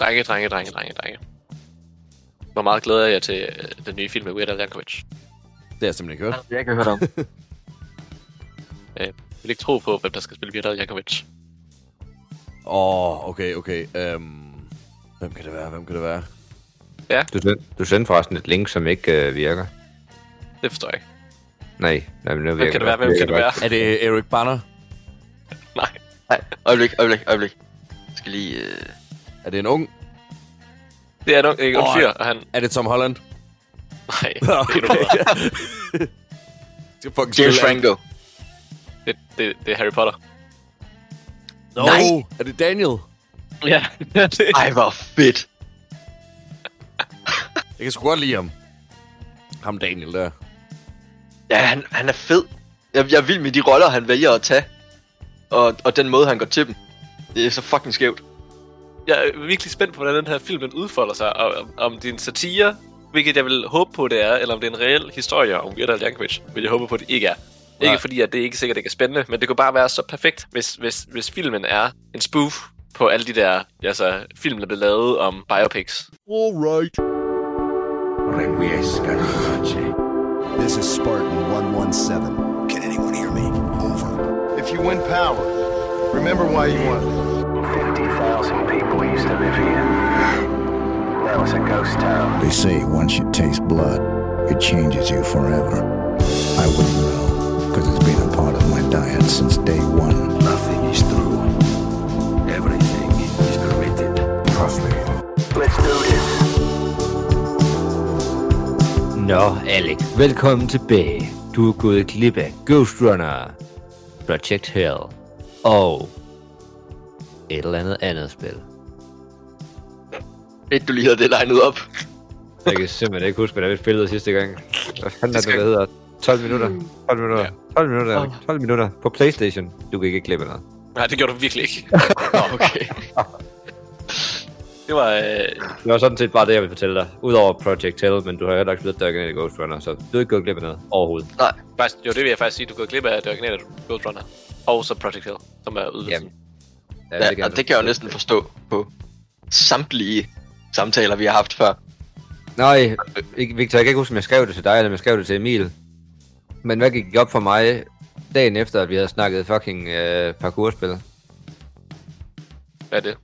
Drenge, drenge, drenge, drenge, drenge. Hvor meget glæder jeg til øh, den nye film med Weird Al Yankovic. Det har jeg simpelthen ikke hørt. Jeg kan høre om. Jeg vil ikke tro på, hvem der skal spille Weird Al Yankovic. Åh, oh, okay, okay. Um, hvem kan det være? Hvem kan det være? Du, send, du sendte forresten et link, som ikke øh, virker. Det forstår jeg ikke. Nej, nej men nu virker Hvem kan det være? Hvem kan det være? Er det Eric Banner? Nej. Nej, øjeblik, øjeblik, øjeblik. Jeg skal lige... Øh... Er det en ung? Det er nok ikke en fyr, og han... Er det Tom Holland? Nej, det, er fucking James Franco. det, det, det er Harry Potter. No. Nej. Er det Daniel? Ja, det Ej, hvor fedt. Jeg kan sgu godt lide ham. Ham Daniel der. Ja, han, han er fed. Jeg, jeg er vild med de roller, han vælger at tage. Og, og den måde, han går til dem. Det er så fucking skævt. Jeg er virkelig spændt på, hvordan den her film den udfolder sig, og om, om det er en satire, hvilket jeg vil håbe på, det er, eller om det er en reel historie om Weird Al Yankovic, vil jeg håbe på, det ikke er. Nej. Ikke fordi, at det ikke sikkert ikke er spændende, men det kunne bare være så perfekt, hvis, hvis, hvis filmen er en spoof på alle de der altså, film, der blev lavet om biopics. Alright. In pace. This is Spartan 117. Can anyone hear me? Over. If you win power, remember why you won. 50,000 people used to live here. Now it's a ghost town. They say once you taste blood, it changes you forever. I wouldn't know, because it's been a part of my diet since day one. Nothing is true. Everything is permitted. Trust me. Let's do this. Nå, Alec. Velkommen tilbage. Du er gået glip af Ghost Runner, Project Hell og et eller andet andet spil. Fedt, du lige havde det legnet op. Jeg kan simpelthen ikke huske, hvad vi spillede sidste gang. Hvad fanden er det, der hedder? 12 minutter. 12 minutter. Ja. 12 minutter. Alec. 12 minutter på Playstation. Du kan ikke klippe noget. Nej, det gjorde du virkelig ikke. Nå, okay. Det var... Øh, Det var sådan set bare det, jeg ville fortælle dig. Udover Project Hell, men du har heller ikke spillet Dragon Age Ghost Runner, så du er ikke gået glip af noget overhovedet. Nej, faktisk, jo, det vil jeg faktisk sige, du er gået glip af det originale Ghost Runner. Og så Project Hill, som er udvidelsen. Jamen. Ja, kan og jeg det kan jeg jo næsten forstå på samtlige samtaler, vi har haft før. Nej, Victor, jeg kan ikke huske, om jeg skrev det til dig, eller om jeg skrev det til Emil. Men hvad gik op for mig dagen efter, at vi havde snakket fucking øh, parkourspil? Hvad er det?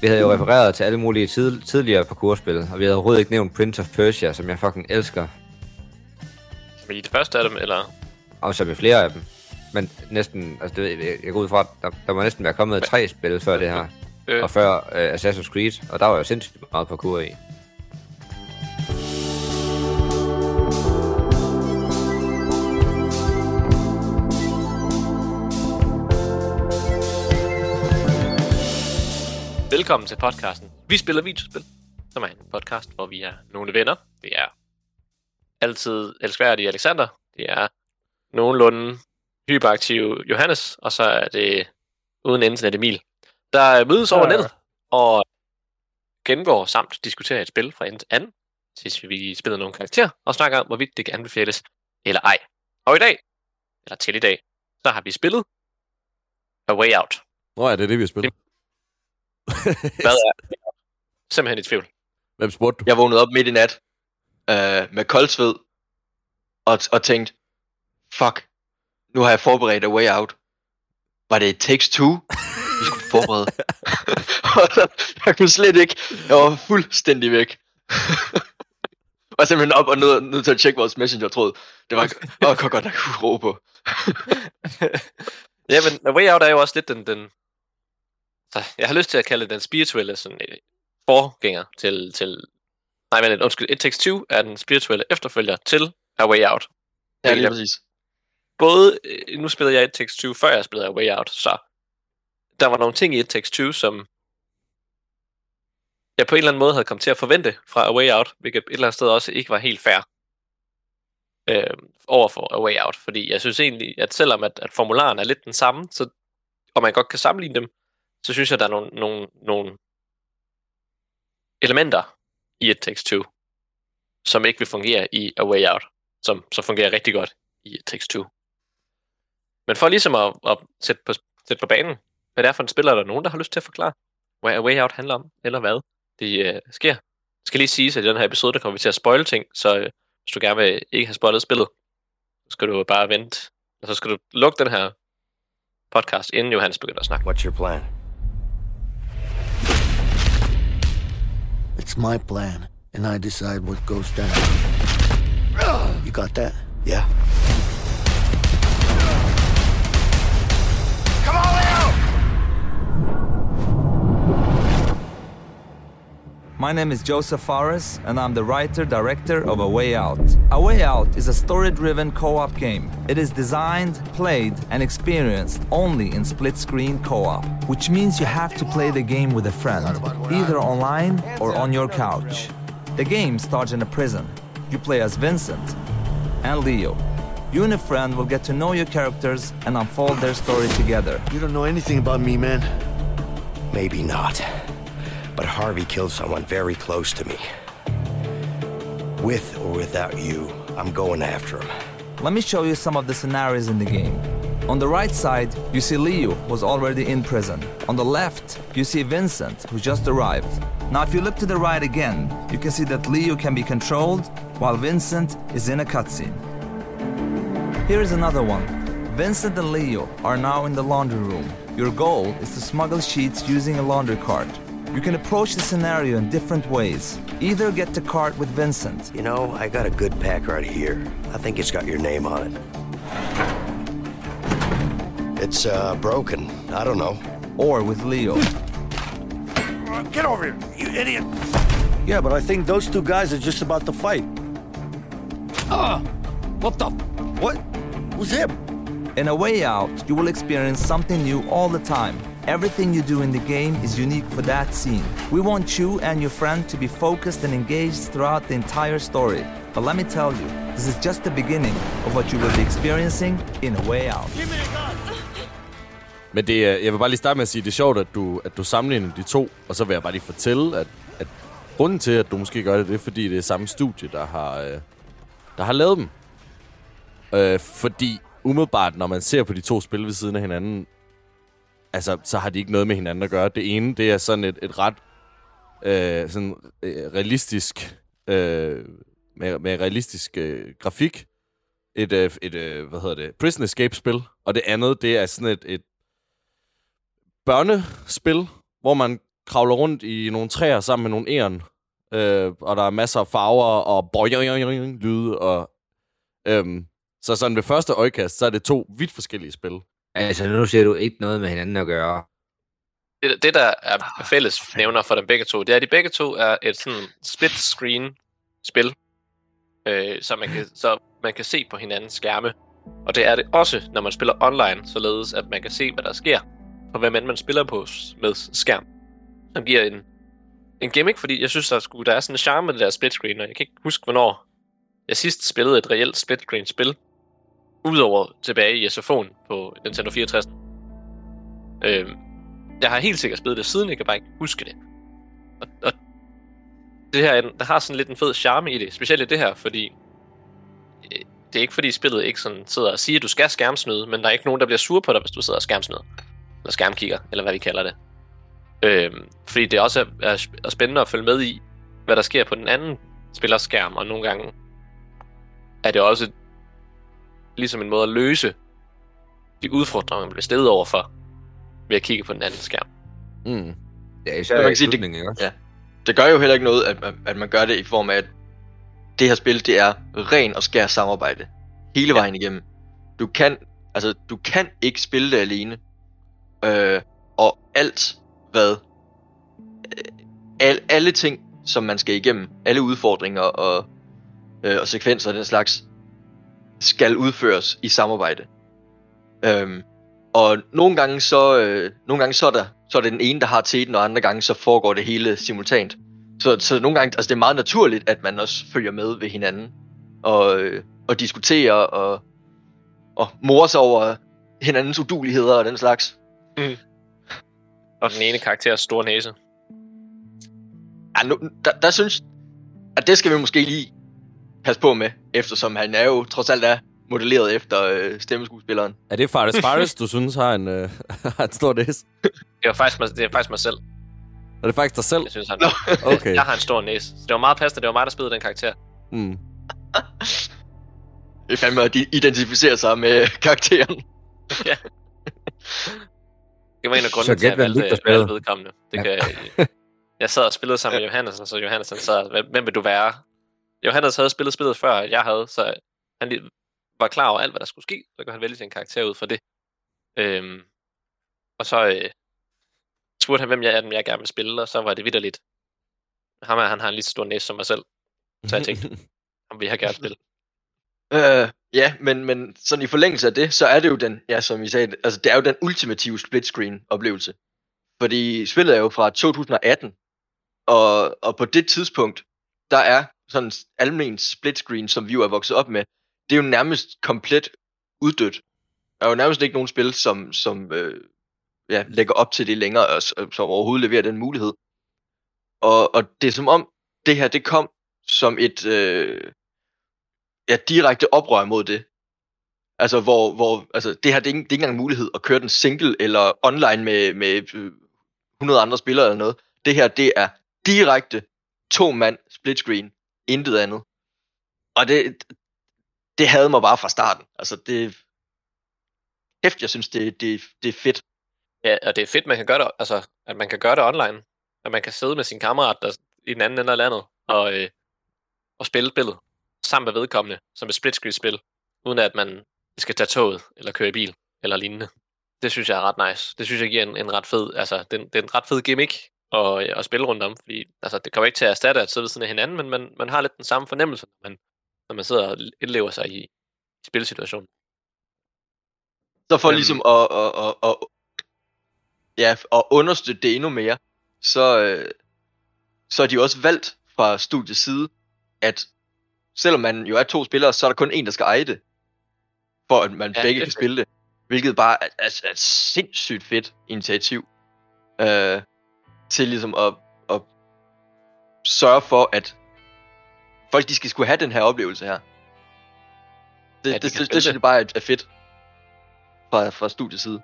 Vi havde jo refereret til alle mulige tid, tidligere parkourspil, og vi havde overhovedet ikke nævnt Prince of Persia, som jeg fucking elsker. Men I det første af dem, eller... Og så med flere af dem. Men næsten, altså det, jeg, jeg går ud fra, at der, der må næsten være kommet tre spil før det her. Øh, Og før øh, Assassin's Creed, og der var jo sindssygt meget parkour i. Velkommen til podcasten. Vi spiller videospil, som er en podcast, hvor vi er nogle venner. Det er altid elskværdige Alexander. Det er nogenlunde hyperaktiv Johannes, og så er det uden internet Emil. Der mødes over nettet og gennemgår samt diskuterer et spil fra ende til anden, til vi spiller nogle karakterer og snakker om, hvorvidt det kan anbefales eller ej. Og i dag, eller til i dag, så har vi spillet A Way Out. Nå ja, det er det, vi har spillet. Hvad er Simpelthen i tvivl. Hvem spurgte du? Jeg vågnede op midt i nat øh, med koldsved og, og tænkte, fuck, nu har jeg forberedt A Way Out. Var det Takes Two, vi skulle forberede? Jeg kunne slet ikke. Jeg var fuldstændig væk. var simpelthen op og nødt nødt til at tjekke vores messenger-tråd. Det var åh, godt, godt nok ro på. ja, men A Way Out er jo også lidt den, den så jeg har lyst til at kalde den spirituelle sådan, øh, forgænger til, til nej, men undskyld, It Takes Two er den spirituelle efterfølger til A Way Out. Ja, lige præcis. Både, øh, nu spillede jeg It Takes Two, før jeg spillede Way Out, så der var nogle ting i It Takes Two, som jeg på en eller anden måde havde kommet til at forvente fra A Way Out, hvilket et eller andet sted også ikke var helt fair øh, over for A Way Out, fordi jeg synes egentlig, at selvom at, at formularen er lidt den samme, så, og man godt kan sammenligne dem, så synes jeg, der er nogle, nogle, nogle elementer i et Takes 2, som ikke vil fungere i A Way Out, som, som fungerer rigtig godt i et Takes 2. Men for ligesom at, at sætte, på, sætte på banen, hvad det er for en spiller, er der nogen, der har lyst til at forklare, hvad A Way Out handler om, eller hvad? det øh, sker. Jeg skal lige sige, at i den her episode, der kommer vi til at spoile ting, så øh, hvis du gerne vil ikke have spoilet spillet, så skal du bare vente, og så skal du lukke den her podcast, inden Johannes begynder at snakke. What's your plan? It's my plan, and I decide what goes down. You got that? Yeah. My name is Joseph Fares, and I'm the writer director of A Way Out. A Way Out is a story driven co op game. It is designed, played, and experienced only in split screen co op, which means you have to play the game with a friend, either online or on your couch. The game starts in a prison. You play as Vincent and Leo. You and a friend will get to know your characters and unfold their story together. You don't know anything about me, man. Maybe not. But Harvey killed someone very close to me. With or without you, I'm going after him. Let me show you some of the scenarios in the game. On the right side, you see Leo was already in prison. On the left, you see Vincent, who just arrived. Now, if you look to the right again, you can see that Leo can be controlled while Vincent is in a cutscene. Here is another one. Vincent and Leo are now in the laundry room. Your goal is to smuggle sheets using a laundry cart. You can approach the scenario in different ways. Either get the cart with Vincent, You know, I got a good pack right here. I think it's got your name on it. It's uh, broken. I don't know. or with Leo. Get over here, you idiot! Yeah, but I think those two guys are just about to fight. Ah! What the? What? Who's him? In a way out, you will experience something new all the time. Everything you do in the game is unique for that scene. We want you and your friend to be focused and engaged throughout the entire story. But let me tell you, this is just the beginning of what you will be experiencing in a way out. Men det er, jeg vil bare lige starte med at sige, det er sjovt, at du, at du sammenligner de to, og så vil jeg bare lige fortælle, at, at grunden til, at du måske gør det, det er, fordi det er samme studie, der har, øh, der har lavet dem. Øh, fordi umiddelbart, når man ser på de to spil ved siden af hinanden, altså, så har de ikke noget med hinanden at gøre. Det ene, det er sådan et, et ret øh, sådan, øh, realistisk, øh, med, med realistisk øh, grafik. Et, øh, et øh, hvad hedder det, Prison Escape-spil. Og det andet, det er sådan et, et børnespil, hvor man kravler rundt i nogle træer sammen med nogle æren. Øh, og der er masser af farver og boing lyde. Og, øhm, så sådan ved første øjekast, så er det to vidt forskellige spil. Altså, nu ser du ikke noget med hinanden at gøre. Det, det, der er fælles nævner for dem begge to, det er, at de begge to er et sådan split-screen spil, øh, så, man kan, så man kan se på hinandens skærme. Og det er det også, når man spiller online, således at man kan se, hvad der sker, på hvem end man spiller på med skærm. Som giver en, en gimmick, fordi jeg synes, der, skulle, der er sådan en charme med det der split screen, og jeg kan ikke huske, hvornår jeg sidst spillede et reelt split screen spil, udover tilbage i SFO'en på Nintendo 64. Øhm, jeg har helt sikkert spillet det siden, jeg kan bare ikke huske det. Og, og det her, der har sådan lidt en fed charme i det, specielt i det her, fordi øh, det er ikke fordi spillet ikke sådan sidder og siger, at du skal skærmsnyde, men der er ikke nogen, der bliver sur på dig, hvis du sidder og skærmsnyder. Eller skærmkigger, eller hvad vi kalder det. Øhm, fordi det også er, er, er spændende at følge med i, hvad der sker på den anden spillers skærm, og nogle gange er det også ligesom en måde at løse de udfordringer, man bliver stillet overfor, ved at kigge på den anden skærm. Mm. Ja, især man kan sige, det- ikke også? ja. Det gør jo heller ikke noget, at man, at man gør det i form af, at det her spil, det er ren og skær samarbejde. Hele vejen igennem. Du kan, altså, du kan ikke spille det alene. Øh, og alt, hvad... Øh, al, alle ting, som man skal igennem, alle udfordringer og, øh, og sekvenser og den slags, skal udføres i samarbejde. Øhm, og nogle gange så, øh, nogle gange så er der, så er det den ene, der har teten, og andre gange så foregår det hele simultant. Så, så nogle gange, altså det er meget naturligt, at man også følger med ved hinanden, og, øh, og diskuterer, og, og morer sig over hinandens uduligheder og den slags. Og den ene karakteres store næse. Ja, nu, der, der synes, at det skal vi måske lige passe på med, eftersom han er jo trods alt er modelleret efter øh, stemmeskuespilleren. Er det Fares Fares, du synes har en, øh, har en stor næse? Det er faktisk mig, det er faktisk mig selv. Er det faktisk dig selv? Jeg synes, han, Okay. jeg har en stor næse. Så det var meget passende, det var mig, der spillede den karakter. Mm. Det er fandme at de identificerer sig med karakteren. Det var en af grundene til, at jeg valgte, valgte vedkommende. Det kan jeg, jeg sad og spillede sammen med Johannes, og så Johannes han sad, "Hvem- hvem vil du være? Johannes havde spillet spillet før, jeg havde, så han lige var klar over alt, hvad der skulle ske. Så kunne han vælge sin karakter ud fra det. Øhm, og så øh, spurgte han, hvem jeg er, dem jeg gerne vil spille, og så var det vidderligt. Ham her, han har en lige så stor næse som mig selv. Så jeg tænkte, ham vil jeg gerne spille. Øh, ja, men, men sådan i forlængelse af det, så er det jo den, ja, som I sagde, altså det er jo den ultimative split screen oplevelse. Fordi spillet er jo fra 2018, og, og på det tidspunkt, der er sådan almen split screen, som vi jo er vokset op med, det er jo nærmest komplet uddødt. Der er jo nærmest ikke nogen spil, som, som øh, ja, lægger op til det længere, og øh, som overhovedet leverer den mulighed. Og, og det er som om, det her, det kom som et, øh, ja, direkte oprør mod det. Altså, hvor, hvor altså, det her, det er, ikke, det er ikke engang en mulighed at køre den single eller online med, med øh, 100 andre spillere eller noget. Det her, det er direkte to mand split screen, intet andet. Og det, det havde mig bare fra starten. Altså, det... Hæft, jeg synes, det, det, det er fedt. Ja, og det er fedt, man kan gøre det, altså, at man kan gøre det online. At man kan sidde med sin kammerat der, i den anden ende af landet og, øh, og spille spillet sammen med vedkommende, som et split screen spil, uden at man skal tage toget eller køre i bil eller lignende. Det synes jeg er ret nice. Det synes jeg giver en, en ret fed, altså, det, det er en ret fed gimmick at, at spille rundt om, fordi altså, det kommer ikke til at erstatte at sidde ved siden af hinanden, men man, man har lidt den samme fornemmelse, når man, når man sidder og indlever sig i, i spilsituationen. Så for Øhm. ligesom at, at, at, at, ja, at understøtte det endnu mere, så, øh, så er de også valgt fra studiets side, at selvom man jo er to spillere, så er der kun en, der skal eje det, for at man Ja, begge det kan spille det. Hvilket bare er, er, er et sindssygt fedt initiativ. Øh, til ligesom at, at sørge for, at folk de skal skulle have den her oplevelse her. Det, Ja, ja, de det, det, spille det synes det. jeg bare er, er fedt fra, fra studiets side.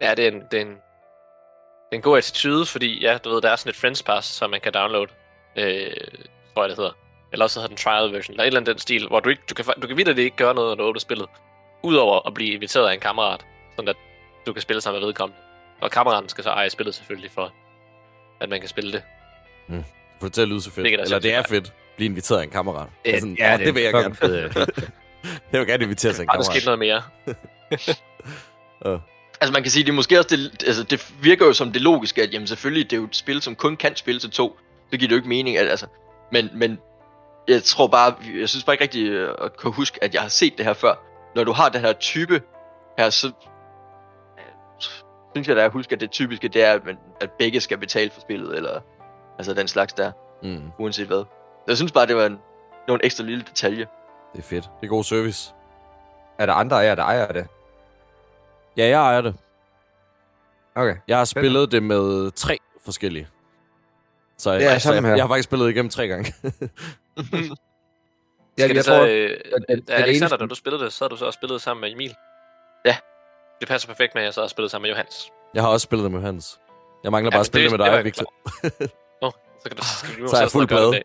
Ja, det er en, det er en, det er en god attitude, fordi ja, du ved, der er sådan et Friends Pass, som man kan downloade, øh, tror jeg det hedder. Eller også hedder den trial version, eller et eller andet den stil, hvor du, ikke, du kan, du kan det ikke gøre noget, når du åbner spillet, udover at blive inviteret af en kammerat, sådan at du kan spille sammen med vedkommende. Og kammeraten skal så eje spillet selvfølgelig, for at man kan spille det. Få det til at lyde så fedt. Det kan Eller det er fedt. Blive inviteret af en kammerat. Det er sådan, ja, det det vil jeg er gerne. fucking fed, jeg vil gerne invitere sig en Har der sket kammerat. noget mere? Altså man kan sige, det er måske også det, altså det virker jo som det logiske, at jamen selvfølgelig, det er jo et spil, som kun kan spille til to. Det giver det jo ikke mening, at altså, men, men jeg tror bare, jeg synes bare ikke rigtig øh, at kunne huske, at jeg har set det her før. Når du har den her type her, så øh, synes jeg da, at huske, at det typiske, det er, at, man, at begge skal betale for spillet, eller altså den slags der, Mm, uanset hvad. Jeg synes bare, det var en, en ekstra lille detalje. det er fedt. Det er god service. Er der andre af jer, der ejer det? Ja, jeg ejer det. Okay. Jeg har spillet det med tre forskellige. Så jeg, Ja, altså, samme jeg, her. jeg har faktisk spillet det igennem tre gange. Ja, Skal jeg det så, tror, øh, at- at- da at det Alexander, eneste- da du spillede det, så havde du så også spillet sammen med Emil. Ja. Det passer perfekt med, at jeg så har spillet sammen med Johans. Jeg har også spillet det med Hans. Jeg mangler Ja, bare at spille det- det med det dig, jeg Victor. Nå, så kan du, så skal du Så er jeg fuld plade.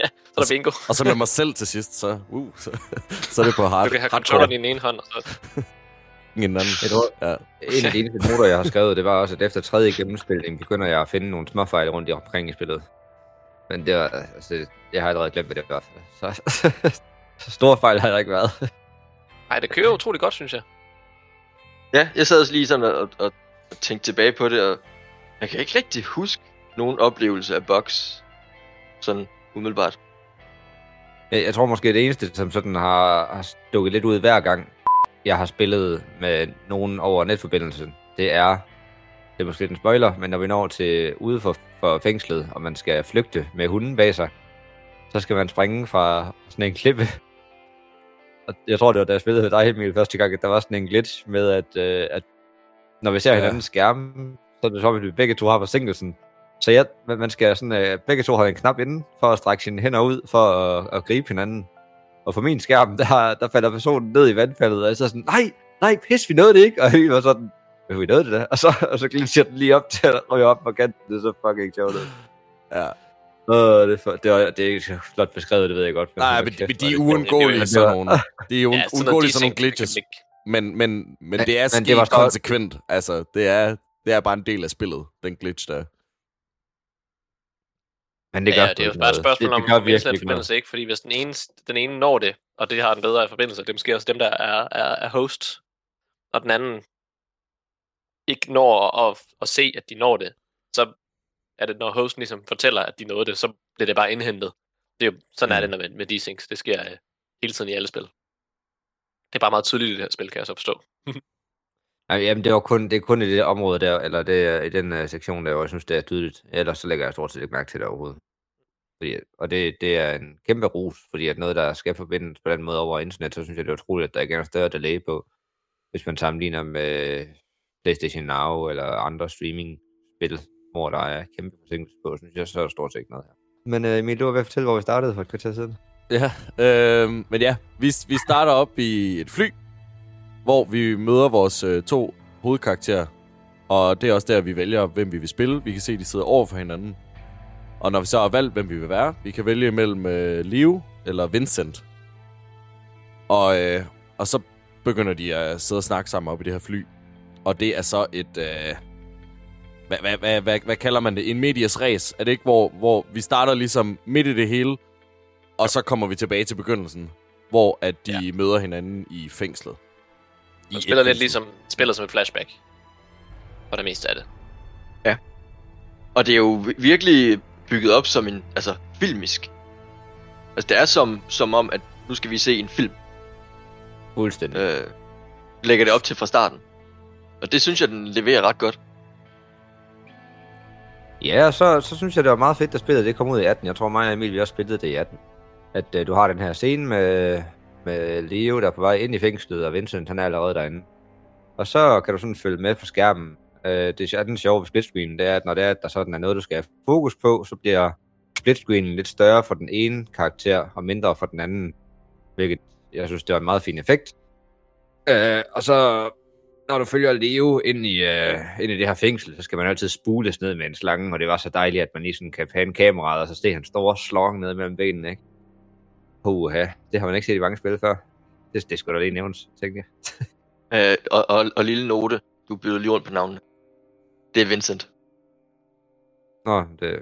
ja, så er der bingo. Og så med mig selv til sidst, så, uh, så, så er det på hard, Du kan have controlleren i den ene hånd, og så Ingen anden. Jeg tror, Ja. en af de eneste noter, jeg har skrevet, det var også, at efter tredje gennemspilning begynder jeg at finde nogle småfejl rundt i omkring i spillet. Men det var, altså, jeg har allerede glemt, hvad det var. Så, så store fejl har der ikke været. Ej, det kører utrolig godt, synes jeg. Ja, jeg sad også lige sådan og, og, og tænkte tilbage på det, og jeg kan ikke rigtig huske nogen oplevelse af box. Sådan umiddelbart. Jeg, jeg tror måske, det eneste, som sådan har, har dukket lidt ud hver gang, jeg har spillet med nogen over netforbindelsen, det er, det er måske lidt en spoiler, men når vi når til ude for, for fængslet, og man skal flygte med hunden bag sig, så skal man springe fra sådan en klippe. Og jeg tror, det var da jeg spillede med dig, Emil, første gang, at der var sådan en glitch med, at, øh, at når vi ser Ja. hinandens skærme, så er det som, at vi begge to har forsinkelsen. Så ja, man skal sådan, øh, begge to have en knap inden, for at strække sine hænder ud, for at, at gribe hinanden. Og på min skærm, der, der falder personen ned i vandfaldet, og jeg så sådan, nej, nej, pis, vi nåede det ikke. Og Emil var sådan, vi nåede det der. Og så, og så glitcher den lige op til at ryge op på kanten. Det er så fucking sjovt. Ja. Åh, det, er for, det, er, det er ikke flot beskrevet, det ved jeg godt. Nej, men, men de er det- uundgåelige det- sådan nogle. Det er uundgåelige sådan nogle glitches. Men, men, men Men- det er men sket det var konsekvent. Altså, det er, det er bare en del af spillet, den glitch der. Men det gør ja, det er jo bare et ikke spørgsmål om det, det gør virkelig internetforbindelse, ikke? Fordi hvis den ene, den ene når det, og det har den bedre forbindelse, det er måske også dem, der er, er, er host, og den anden ikke når at, at se, at de når det, så er det, når hosten ligesom fortæller, at de nåede det, så bliver det bare indhentet. Det er jo, sådan er Mm. det når med, med desyncs. Det sker øh, hele tiden i alle spil. Det er bare meget tydeligt i det her spil, kan jeg så forstå. Jamen, det, var kun, det er kun i det område der, eller det er i den uh, sektion der, hvor jeg synes, det er tydeligt. Ellers så lægger jeg stort set ikke mærke til det overhovedet. Fordi, og det, det er en kæmpe rus, fordi at noget, der skal forbindes på den måde over internet, så synes jeg, det er utroligt, at der ikke er en større delay på, hvis man sammenligner med PlayStation Now eller andre streaming-spil, hvor der er kæmpe forsinkelse på, synes jeg, så er der stort set ikke noget her. Men øh, Emil, du var ved at fortælle, hvor vi startede for et kvarter siden. Ja, øh, men ja, vi, vi starter op i et fly, hvor vi møder vores øh, to hovedkarakterer. Og det er også der, vi vælger, hvem vi vil spille. Vi kan se, at de sidder over for hinanden. Og når vi så har valgt, hvem vi vil være, vi kan vælge mellem øh, Leo eller Vincent. Og, øh, og så begynder de at sidde og snakke sammen op i det her fly. Og det er så et... Øh, hvad, hvad, hvad, hvad, hvad kalder man det? En medias race. Er det ikke, hvor, hvor vi starter ligesom midt i det hele, og så kommer vi tilbage til begyndelsen, hvor at de ja. møder hinanden i fængslet. I Man spiller lidt fængsel. ligesom, spiller som et flashback. For det meste af det. Og det er jo vi- virkelig bygget op som en, altså filmisk. Altså det er som, som om, at nu skal vi se en film. Fuldstændig. Øh, lægger det op til fra starten. Og det synes jeg, den leverer ret godt. Ja, så, så synes jeg, det var meget fedt, at spillet det kom ud i 18. Jeg tror, mig og Emil, vi også spillede det i 18. At uh, du har den her scene med, med Leo, der er på vej ind i fængslet, og Vincent, han er allerede derinde. Og så kan du sådan følge med på skærmen. Uh, det er den sjove ved splitscreenen, det er, at når det er, at der sådan er noget, du skal have fokus på, så bliver splitscreenen lidt større for den ene karakter, og mindre for den anden. Hvilket jeg synes, det var en meget fin effekt. Uh, og så når du følger Leo ind i, øh, ind i det her fængsel, så skal man altid spules ned med en slange, og det var så dejligt, at man lige sådan kan pande kameraet, og så se hans store slong ned mellem benene, ikke? Puha, det har man ikke set i mange spil før. Det, det skulle da lige nævnes, tænker jeg. Øh, og, og, og lille note, du byder lige rundt på navnene. Det er Vincent. Nå, det...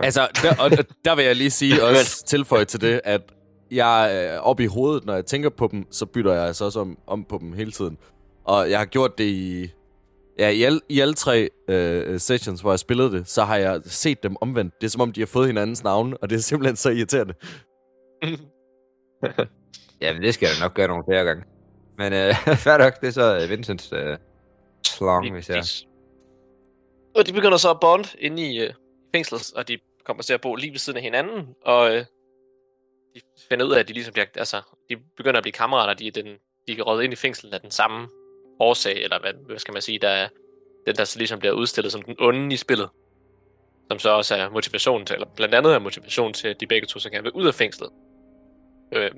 Altså, der, og der- der vil jeg lige sige også tilføje til det, at jeg øh, op i hovedet, når jeg tænker på dem, så bytter jeg altså også om, om på dem hele tiden. Og jeg har gjort det i... Ja, i, alle, i alle tre øh, sessions, hvor jeg spillede det, så har jeg set dem omvendt. Det er som om, de har fået hinandens navne, og det er simpelthen så irriterende. Ja, men det skal jeg nok gøre nogle flere gange. Men øh, fair nok, det er så øh, Vincents øh, slong, hvis jeg... Og de begynder så at bond inde i øh, fængslet, og de kommer til at bo lige ved siden af hinanden, og øh, de finder ud af, at de ligesom bliver, altså, de begynder at blive kammerater, de er, den, de er røget ind i fængslet af den samme årsag, eller hvad, hvad skal man sige, der er den, der så ligesom bliver udstillet som den onde i spillet, som så også er motivation til, eller blandt andet er motivation til, at de begge to så gerne vil ud af fængslet. Øh,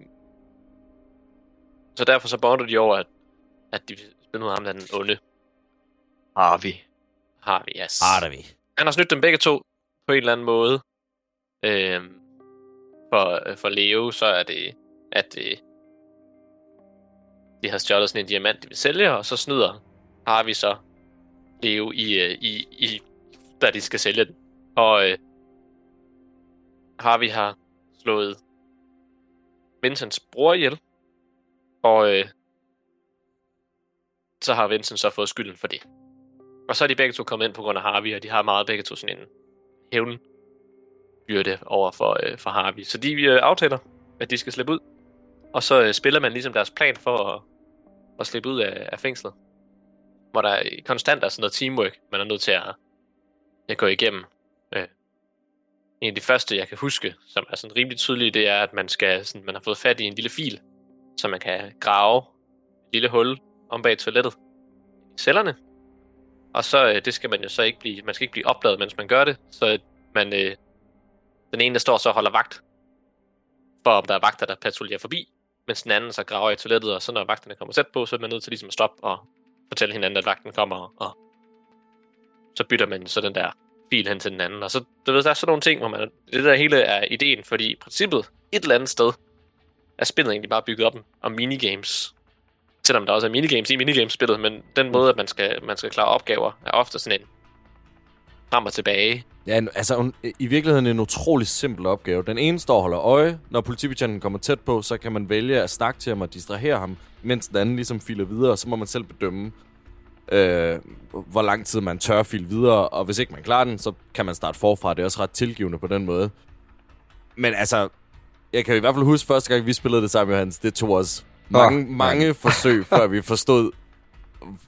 så derfor så bonder de over, at, at de spiller ham, der er den onde. Harvey. Har vi, yes. Har vi. Han har snydt dem begge to på en eller anden måde. Øhm, for, for Leo, så er det, at øh, vi har stjålet sådan en diamant, de vil sælge, og så snyder har vi så Leo i, øh, i, i da de skal sælge den. Og øh, vi har slået Vincents bror ihjel, og øh, så har Vincent så fået skylden for det. Og så er de begge to kommet ind på grund af Harvey, og de har meget begge to sådan en hævn byrde over for, øh, for Harvey. Så de øh, aftaler, at de skal slippe ud. Og så øh, spiller man ligesom deres plan for at, at slippe ud af, af fængslet. Hvor der er konstant er sådan noget teamwork, man er nødt til at, at gå igennem. Øh. En af de første, jeg kan huske, som er sådan rimelig tydelig, det er, at man, skal, sådan, man har fået fat i en lille fil, så man kan grave et lille hul om bag toilettet i cellerne. Og så øh, det skal man jo så ikke blive, man skal ikke blive opdaget, mens man gør det. Så øh, man, øh, den ene, der står så holder vagt, for om der er vagter, der patruljerer forbi, mens den anden så graver i toilettet, og så når vagterne kommer tæt på, så er man nødt til ligesom at stoppe og fortælle hinanden, at vagten kommer, og så bytter man så den der fil hen til den anden. Og så, du ved, der er sådan nogle ting, hvor man, det der hele er ideen, fordi i princippet, et eller andet sted, er spillet egentlig bare bygget op om minigames. Selvom der også er minigames i minigames-spillet, men den måde, at man skal, man skal klare opgaver, er ofte sådan en frem og tilbage. Ja, altså en, i virkeligheden en utrolig simpel opgave. Den ene står og holder øje. Når politibetjenten kommer tæt på, så kan man vælge at snakke til ham og distrahere ham, mens den anden ligesom filer videre, og så må man selv bedømme, øh, hvor lang tid man tør file videre, og hvis ikke man klarer den, så kan man starte forfra. Det er også ret tilgivende på den måde. Men altså, jeg kan i hvert fald huske første gang, vi spillede det sammen, Johannes, det tog os mange, Åh, mange forsøg, før vi forstod,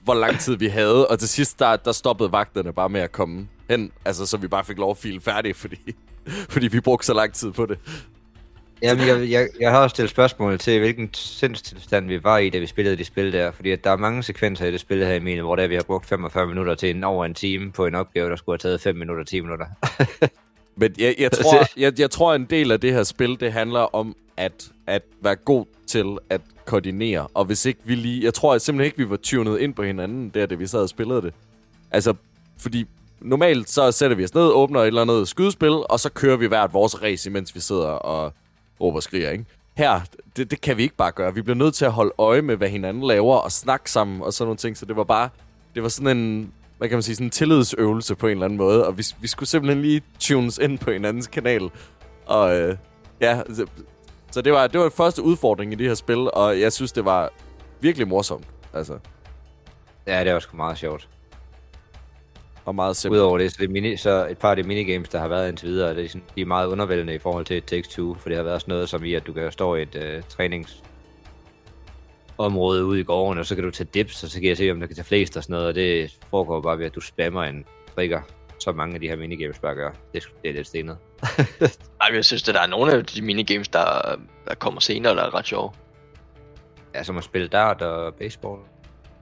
hvor lang tid vi havde, og til sidst, der, der stoppede vagterne bare med at komme hen, altså så vi bare fik lov at file færdig, fordi, fordi vi brugte så lang tid på det. Jamen, jeg, jeg, jeg har også stillet spørgsmål til, hvilken sindstilstand vi var i, da vi spillede det spil der. Fordi at der er mange sekvenser i det spil her, Emil, hvor der vi har brugt 45 minutter til en over en time på en opgave, der skulle have taget 5 minutter, 10 minutter. Men jeg, jeg, tror, jeg, jeg tror, en del af det her spil, det handler om at, at være god til at koordinere. Og hvis ikke vi lige... Jeg tror simpelthen ikke, vi var tunet ind på hinanden, der da vi sad og spillede det. Altså, fordi normalt så sætter vi os ned, åbner et eller andet skydespil, og så kører vi hvert vores race, imens vi sidder og råber og skriger, ikke? Her, det, det kan vi ikke bare gøre. Vi bliver nødt til at holde øje med, hvad hinanden laver, og snakke sammen, og sådan nogle ting. Så det var bare... Det var sådan en... Hvad kan man sige? Sådan en tillidsøvelse på en eller anden måde. Og vi, vi skulle simpelthen lige tunes ind på hinandens kanal. Og øh, ja, så, det var, det var den første udfordring i det her spil, og jeg synes, det var virkelig morsomt. Altså, ja, det var sgu meget sjovt og meget simpelt. Udover det, så, det mini, så et par af de minigames, der har været indtil videre, det er, sådan, de er meget undervældende i forhold til et Takes Two, for det har været sådan noget som i, at du kan stå i et uh, trænings område ude i gården, og så kan du tage dips, og så kan jeg se, om der kan tage flest og sådan noget, og det foregår bare ved, at du spammer en trigger, som mange af de her minigames bare gør. Det, er det er lidt stenet. Ej, men jeg synes, at der er nogle af de minigames, der, der kommer senere, der er ret sjove. Ja, som at spille dart og baseball.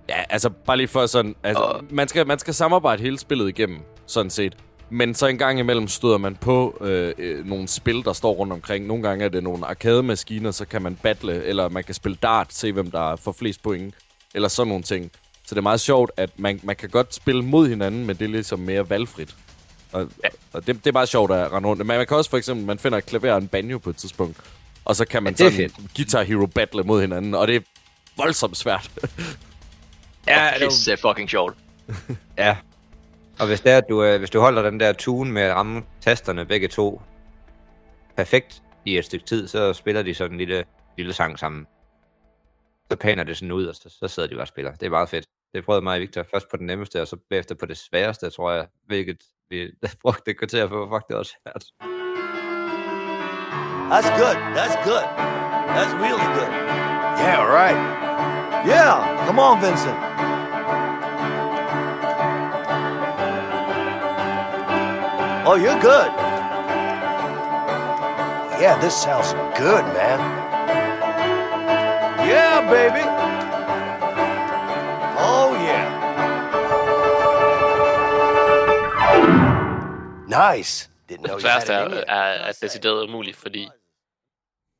Ja, altså bare lige for sådan... Altså, Og- man, skal, man skal samarbejde hele spillet igennem, sådan set. Men så en gang imellem støder man på øh, øh, nogle spil, der står rundt omkring. Nogle gange er det nogle arcade-maskiner, så kan man battle, eller man kan spille dart, se hvem der får flest point, eller sådan nogle ting. Så det er meget sjovt, at man, man kan godt spille mod hinanden, men det er ligesom mere valgfrit. Og, ja. og det, det er meget sjovt at rende rundt. Men man kan også for eksempel, man finder et klaver og en banjo på et tidspunkt, og så kan man Ja, sådan Guitar Hero battle mod hinanden, og det er voldsomt svært. Ja, Det er fucking sjovt. Ja. Og hvis, det er, at du, øh, hvis du holder den der tune med at ramme tasterne begge to perfekt i et stykke tid, så spiller de sådan en lille, lille sang sammen. Så paner det sådan ud, og så, så sidder de bare og spiller. Det er meget fedt. Det prøvede mig og Victor først på den nemmeste, og så bagefter på det sværeste, tror jeg, hvilket vi brugte et kvarter på. Fuck, det var svært. That's good. That's good. That's really good. Yeah, right. Yeah, come on, Vincent. Oh, you're good. Yeah, this sounds good, man. Yeah, baby. Oh, yeah. Nice. Didn't know you had værste it er, in you. er, decideret umuligt, fordi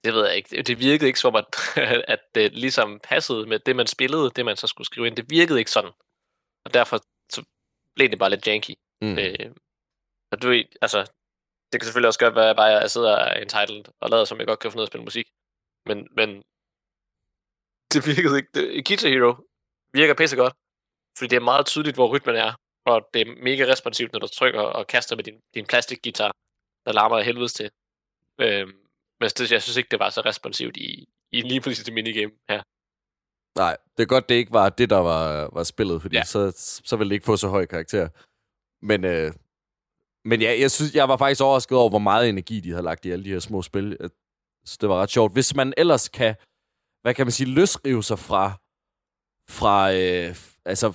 det ved jeg ikke. Det, virkede ikke som, at, at det ligesom passede med det, man spillede, det man så skulle skrive ind. Det virkede ikke sådan. Og derfor så blev det bare lidt janky. Mm. Øh, og du altså, det kan selvfølgelig også godt være, at bare jeg sidder og er entitled og lader, som jeg godt kan finde ud af at spille musik. Men, men det virkede ikke. Det, Guitar Hero virker pisse godt, fordi det er meget tydeligt, hvor rytmen er, og det er mega responsivt, når du trykker og kaster med din, din plastikguitar, der larmer af helvedes til. Øhm, men det, jeg synes ikke, det var så responsivt i, i lige præcis det minigame her. Nej, det er godt, det ikke var det, der var, var spillet, fordi ja. Så, så ville det ikke få så høj karakter. Men, øh, men ja, jeg synes, jeg var faktisk overrasket over, hvor meget energi de havde lagt i alle de her små spil. Jeg synes, det var ret sjovt. Hvis man ellers kan, hvad kan man sige, løsrive sig fra, fra øh, altså,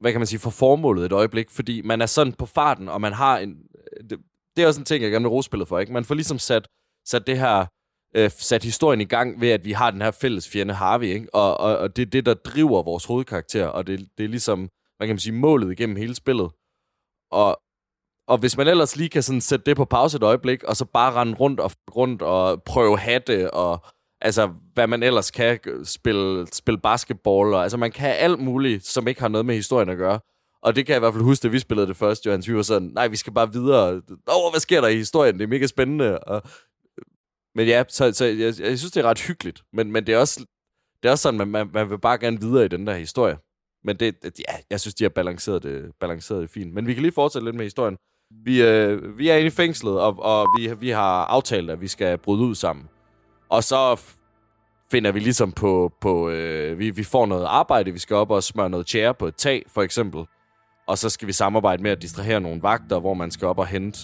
hvad kan man sige, fra formålet et øjeblik, fordi man er sådan på farten, og man har en, det, det er også en ting, jeg gerne vil rose spillet for, ikke? Man får ligesom sat, sat det her, øh, sat historien i gang ved, at vi har den her fælles fjende Harvey, ikke? Og, og, og det er det, der driver vores hovedkarakter, og det, det er ligesom, hvad kan man sige, målet igennem hele spillet. Og, og hvis man ellers lige kan sådan sætte det på pause et øjeblik, og så bare rende rundt og rundt og prøve hatte og altså, hvad man ellers kan, spille, spille basketball, og, altså, man kan alt muligt, som ikke har noget med historien at gøre. Og det kan jeg i hvert fald huske, da vi spillede det første, Johans. Vi var sådan, nej, vi skal bare videre. Åh, hvad sker der i historien? Det er mega spændende. Og, men ja, så, så jeg, jeg, synes, det er ret hyggeligt. Men, men det er også, det er også sådan, man, man, man vil bare gerne videre i den der historie. Men det, det ja, jeg synes, de har balanceret det, balanceret det fint. Men vi kan lige fortsætte lidt med historien. Vi, øh, vi er inde i fængslet, og, og vi, vi har aftalt, at vi skal bryde ud sammen. Og så finder vi ligesom på... på øh, vi, vi får noget arbejde, vi skal op og smøre noget tjære på et tag, for eksempel. Og så skal vi samarbejde med at distrahere nogle vagter, hvor man skal op og hente...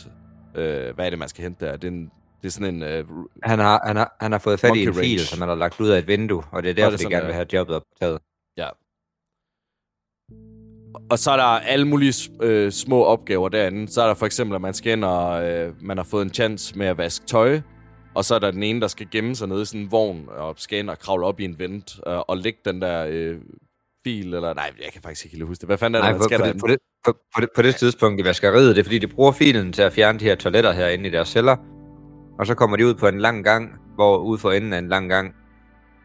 Øh, hvad er det, man skal hente der? Det er, en, det er sådan en... Øh, Han har, han, har, han har fået fat i en fil, som han har lagt ud af et vindue, og det er derfor, det de sådan, gerne det vil er? have jobbet optaget. Ja. Og så er der alle mulige øh, små opgaver derinde. Så er der for eksempel, at man skal ind og øh, man har fået en chance med at vaske tøj. Og så er der den ene, der skal gemme sig nede i sådan en vogn og skal ind og kravle op i en vent øh, og lægge den der øh, fil. Eller nej, jeg kan faktisk ikke huske det. Hvad fanden er det, Nej, man skal på, det, på, det, på, på, det, på det tidspunkt i vaskeriet, det er fordi, de bruger filen til at fjerne de her toiletter herinde i deres celler. Og så kommer de ud på en lang gang, hvor ude for enden af en lang gang,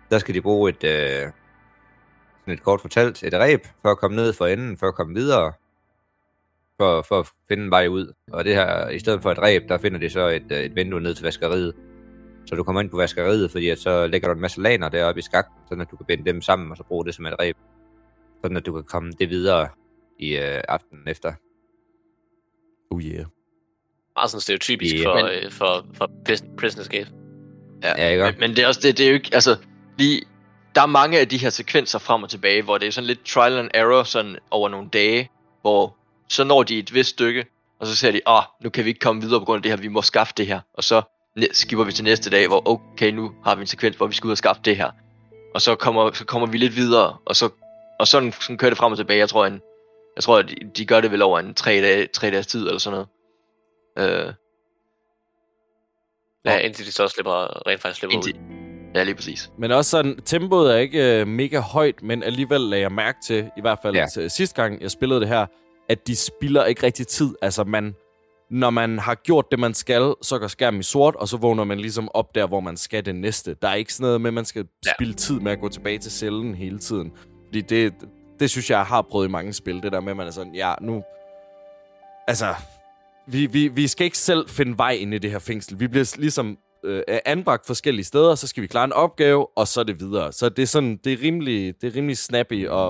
der skal de bruge et, øh, et kort fortalt, et ræb, for at komme ned for enden, for at komme videre, for, for at finde en vej ud. Og det her, i stedet for et ræb, der finder de så et, øh, et vindue ned til vaskeriet. Så du kommer ind på vaskeriet, fordi at så lægger du en masse laner deroppe i skakten, sådan at du kan binde dem sammen, og så bruge det som et ræb. Sådan at du kan komme det videre i øh, aftenen efter. Oh yeah. Meget sådan stereotypisk Ja, for, men- øh, for, for Pris- Prison Escape. Ja, ikke? Men, men det er også det, det er jo ikke, altså, lige, der er mange af de her sekvenser frem og tilbage, hvor det er sådan lidt trial and error sådan over nogle dage, hvor så når de et vist stykke, og så siger de, ah, nu kan vi ikke komme videre på grund af det her, vi må skaffe det her. Og så skipper vi til næste dag, hvor okay, nu har vi en sekvens, hvor vi skal ud og skaffe det her. Og så kommer, så kommer vi lidt videre, og så og sådan, sådan kører det frem og tilbage. Jeg tror, en, jeg tror at de, de gør det vel over en tre, dage, tre dages tid, eller sådan noget. Øh, Ja, indtil de så slipper, rent faktisk slipper indtil, ud. ja, lige præcis. Men også sådan, tempoet er ikke øh, mega højt, men alligevel lagde jeg mærke til, i hvert fald Ja. til sidste gang, jeg spillede det her, at de spilder ikke rigtig tid. Altså, man, når man har gjort det, man skal, så går skærmen i sort, og så vågner man ligesom op der, hvor man skal det næste. Der er ikke sådan noget med, at man skal Ja. spille tid med at gå tilbage til cellen hele tiden. Fordi det, det synes jeg, jeg har prøvet i mange spil. Det der med, at man er sådan, ja, nu... Altså, vi, vi, vi skal ikke selv finde vej ind i det her fængsel. Vi bliver ligesom øh, anbragt forskellige steder, så skal vi klare en opgave, og så er det videre. Så det er sådan, det er rimelig, det er rimelig snappy, og,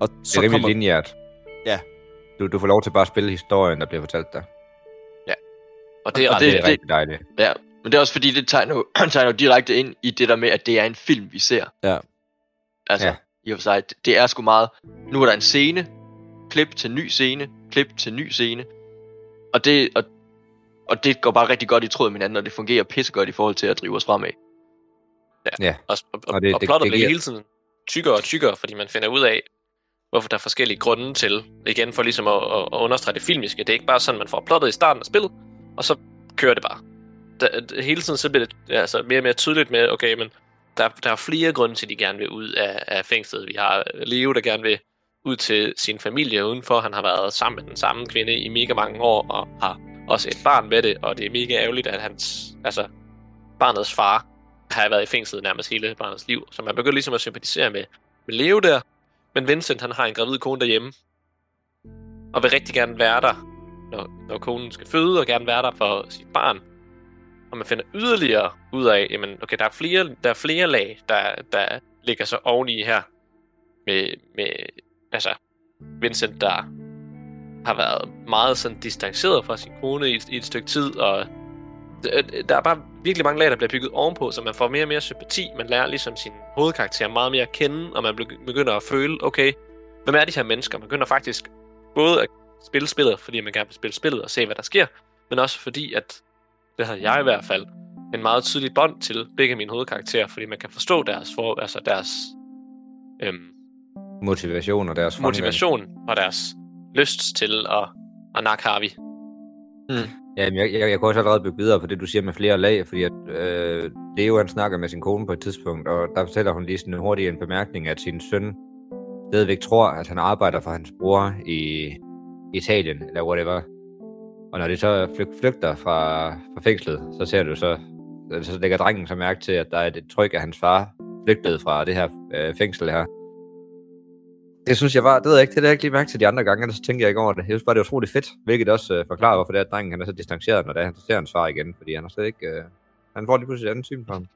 og Det så er rimelig kommer... lineært. Ja. Du, du får lov til bare at spille historien, der bliver fortalt dig. Og det er Og det- Det er det, rigtig dejligt. Ja, men det er også fordi, det tegner tegner direkte ind i det der med, at det er en film, vi ser. Ja. Altså, Ja. ja. i og for sig, det- det er sgu meget, nu er der en scene, klip til ny scene, klip til ny scene, og det, og, og det går bare rigtig godt i tråd med hinanden, og det fungerer pissegodt i forhold til at drive os fremad. Ja. og, og, og, Og det- og det- plottet det bliver giver- hele tiden tykkere og tykkere, fordi man finder ud af, hvorfor der er forskellige grunde til, igen for ligesom at, at, at understrege det filmiske. Det er ikke bare sådan, man får plottet i starten af spillet, og så kører det bare. Der, hele tiden så bliver det altså, mere og mere tydeligt med, okay, men der, der er flere grunde til, at de gerne vil ud af, af fængslet. Vi har Leo, der gerne vil ud til sin familie udenfor. Han har været sammen med den samme kvinde i mega mange år, og har også et barn med det, og det er mega ærgerligt, at hans, altså, barnets far har været i fængslet nærmest hele barnets liv. Så man begynder ligesom at sympatisere med, med Leo der. Men Vincent, han har en gravid kone derhjemme, og vil rigtig gerne være der, når, når konen skal føde, og gerne være der for sit barn. Og man finder yderligere ud af, jamen, okay, der er flere, der er flere lag, der, der ligger så oveni her. Med, med, altså, Vincent, der har været meget sådan distanceret fra sin kone i, et- i et stykke tid, og øh, der er bare virkelig mange lag, der bliver bygget ovenpå, så man får mere og mere sympati. Man lærer ligesom sin hovedkarakter meget mere at kende, og man begynder at føle, okay, hvem er de her mennesker? Man begynder faktisk både at spille spillet, fordi man gerne vil spille spillet og se, hvad der sker, men også fordi, at det havde jeg i hvert fald, en meget tydelig bånd til begge mine hovedkarakterer, fordi man kan forstå deres, for, altså deres øhm, Motivation og deres fremgang. motivation og deres lyst til at, at nakke Harvey. Ja, men jeg, jeg, jeg kunne også allerede bygge videre på det, du siger med flere lag, fordi at, øh, Leo han snakker med sin kone på et tidspunkt, og der fortæller hun lige sådan en hurtig en bemærkning, at sin søn stadigvæk tror, at han arbejder for hans bror i Italien, eller whatever. Og når de så flyg, flygter fra, fra fængslet, så ser du så så lægger drengen så mærke til, at der er et tryk af hans far flygtet fra det her øh, fængsel her. Det synes jeg var, det ved jeg ikke, det havde jeg ikke lige mærke til de andre gange, så tænkte jeg ikke over det. Jeg synes bare, det var utroligt fedt, hvilket også øh, forklarer, hvorfor det er, at drengen han er så distanceret, når det er, han ser hans far igen, fordi han er slet ikke, øh, han får lige pludselig et andet syn på ham.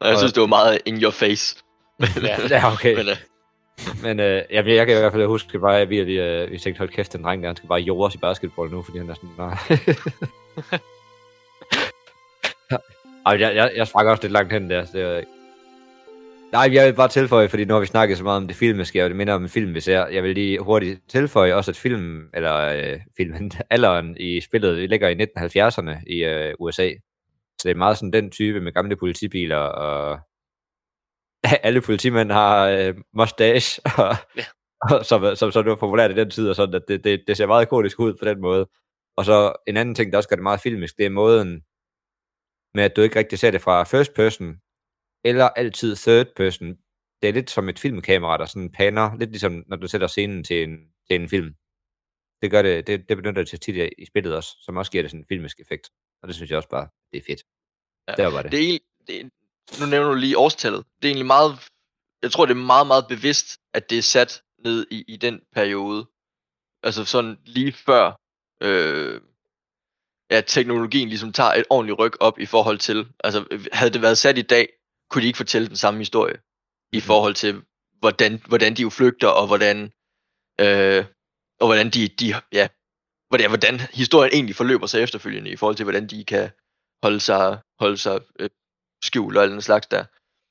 Og jeg synes, det var meget in your face. Ja. Ja, okay. Men, øh, Men øh, jeg, jeg kan i hvert fald huske bare, at vi, at vi, øh, vi tænkte, hold kæft, den dreng der, han skal bare jorde os i basketball nu, fordi han er sådan, nej. Ej, jeg, jeg, jeg sprang også lidt langt hen der, så det. Nej, jeg vil bare tilføje, fordi nu har vi snakket så meget om det filmiske, og det minder om en film, vi ser. Jeg vil lige hurtigt tilføje også, at film, eller øh, filmen, alderen i spillet, ligger i 1970'erne i øh, USA. Så det er meget sådan den type med gamle politibiler, og alle politimænd har øh, mustache, og, Ja. og som, som, som det var populært i den tid, og sådan, at det, det, det ser meget ikonisk ud på den måde. Og så en anden ting, der også gør det meget filmisk, det er måden med, at du ikke rigtig ser det fra first person, eller altid third person. Det er lidt som et filmkamera, der sådan paner, lidt ligesom når du sætter scenen til en, til en film. Det gør det, det, det benytter det til tit i- spillet også, som også giver det sådan en filmisk effekt. Og det synes jeg også bare, det er fedt. Ja, Det var det. det er det er, nu nævner du lige årstallet. Det er egentlig meget, jeg tror det er meget, meget bevidst, at det er sat ned i, i den periode. Altså sådan lige før, øh, ja, teknologien ligesom tager et ordentligt ryg op i forhold til, altså havde det været sat i dag, kunne de ikke fortælle den samme historie. I forhold til, hvordan, hvordan de jo flygter, og hvordan, øh, og hvordan de, de ja, hvordan, hvordan historien egentlig forløber sig efterfølgende, i forhold til, hvordan de kan holde sig, holde sig øh, skjult og alt den slags der.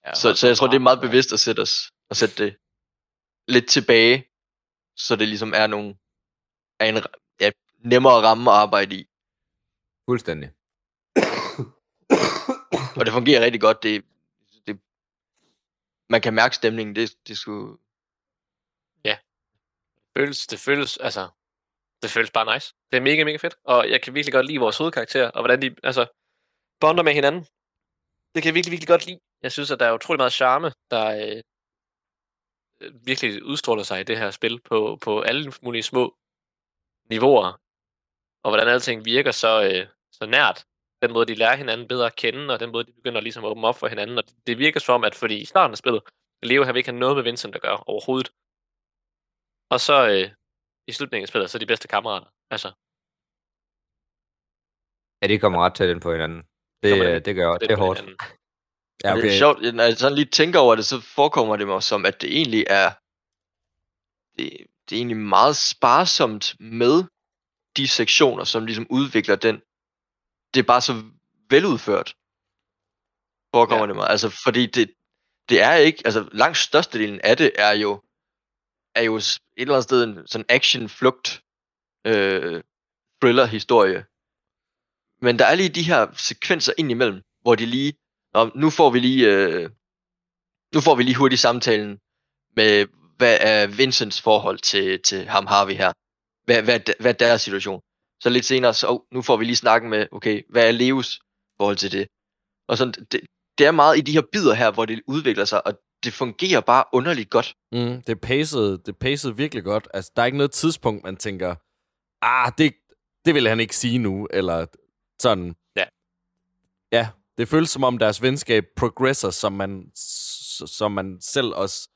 Ja, så, så jeg tror, det er meget bevidst at sætte, os, at sætte det lidt tilbage, så det ligesom er nogle, er en ja, nemmere ramme at arbejde i. Fuldstændig. Og det fungerer rigtig godt. Det, man kan mærke stemningen. Det, det skulle... føles, det føles, altså, det føles bare nice. Det er mega, mega fedt. Og jeg kan virkelig godt lide vores hovedkarakter, og hvordan de, altså, bonder med hinanden. Det kan jeg virkelig, virkelig godt lide. Jeg synes, at der er utrolig meget charme, der øh, virkelig udstråler sig i det her spil på, på alle mulige små niveauer. Og hvordan alting virker så, øh, så nært. Den måde, de lærer hinanden bedre at kende, og den måde, de begynder ligesom at åbne op for hinanden. Og det, det virker som om, at fordi i starten af spillet, Leo har ikke have noget med Vincent at gøre overhovedet. Og så øh, i slutningen af spillet, så er de bedste kammerater. Altså, Ja, de kommer ret tæt ind på hinanden. Det, øh, ind det gør det er på hårdt. hinanden. Ja, Okay. Det er sjovt, når jeg sådan lige tænker over det, så forekommer det mig som, at det egentlig er, det, det er egentlig meget sparsomt med de sektioner, som ligesom udvikler den. Det er bare så veludført, forekommer Ja. det mig. Altså, fordi det, det er ikke, altså langt størstedelen af det er jo, er jo et eller andet sted en sådan action-flugt øh, thriller-historie. Men der er lige de her sekvenser indimellem, hvor de lige, Nå, nu får vi lige, øh, nu får vi lige hurtigt samtalen med, hvad er Vincents forhold til, til ham Harvey her? Hvad, hvad, hvad er deres situation? Så lidt senere, så oh, nu får vi lige snakken med, okay, hvad er Leos forhold til det? Og sådan, det, det er meget i de her bidder her, hvor det udvikler sig, og det fungerer bare underligt godt. Mm, det pacede, det pacede virkelig godt. Altså, der er ikke noget tidspunkt, man tænker, ah, det, det vil han ikke sige nu, eller sådan. Ja. Ja, det føles som om deres venskab progresser, som man, som man selv også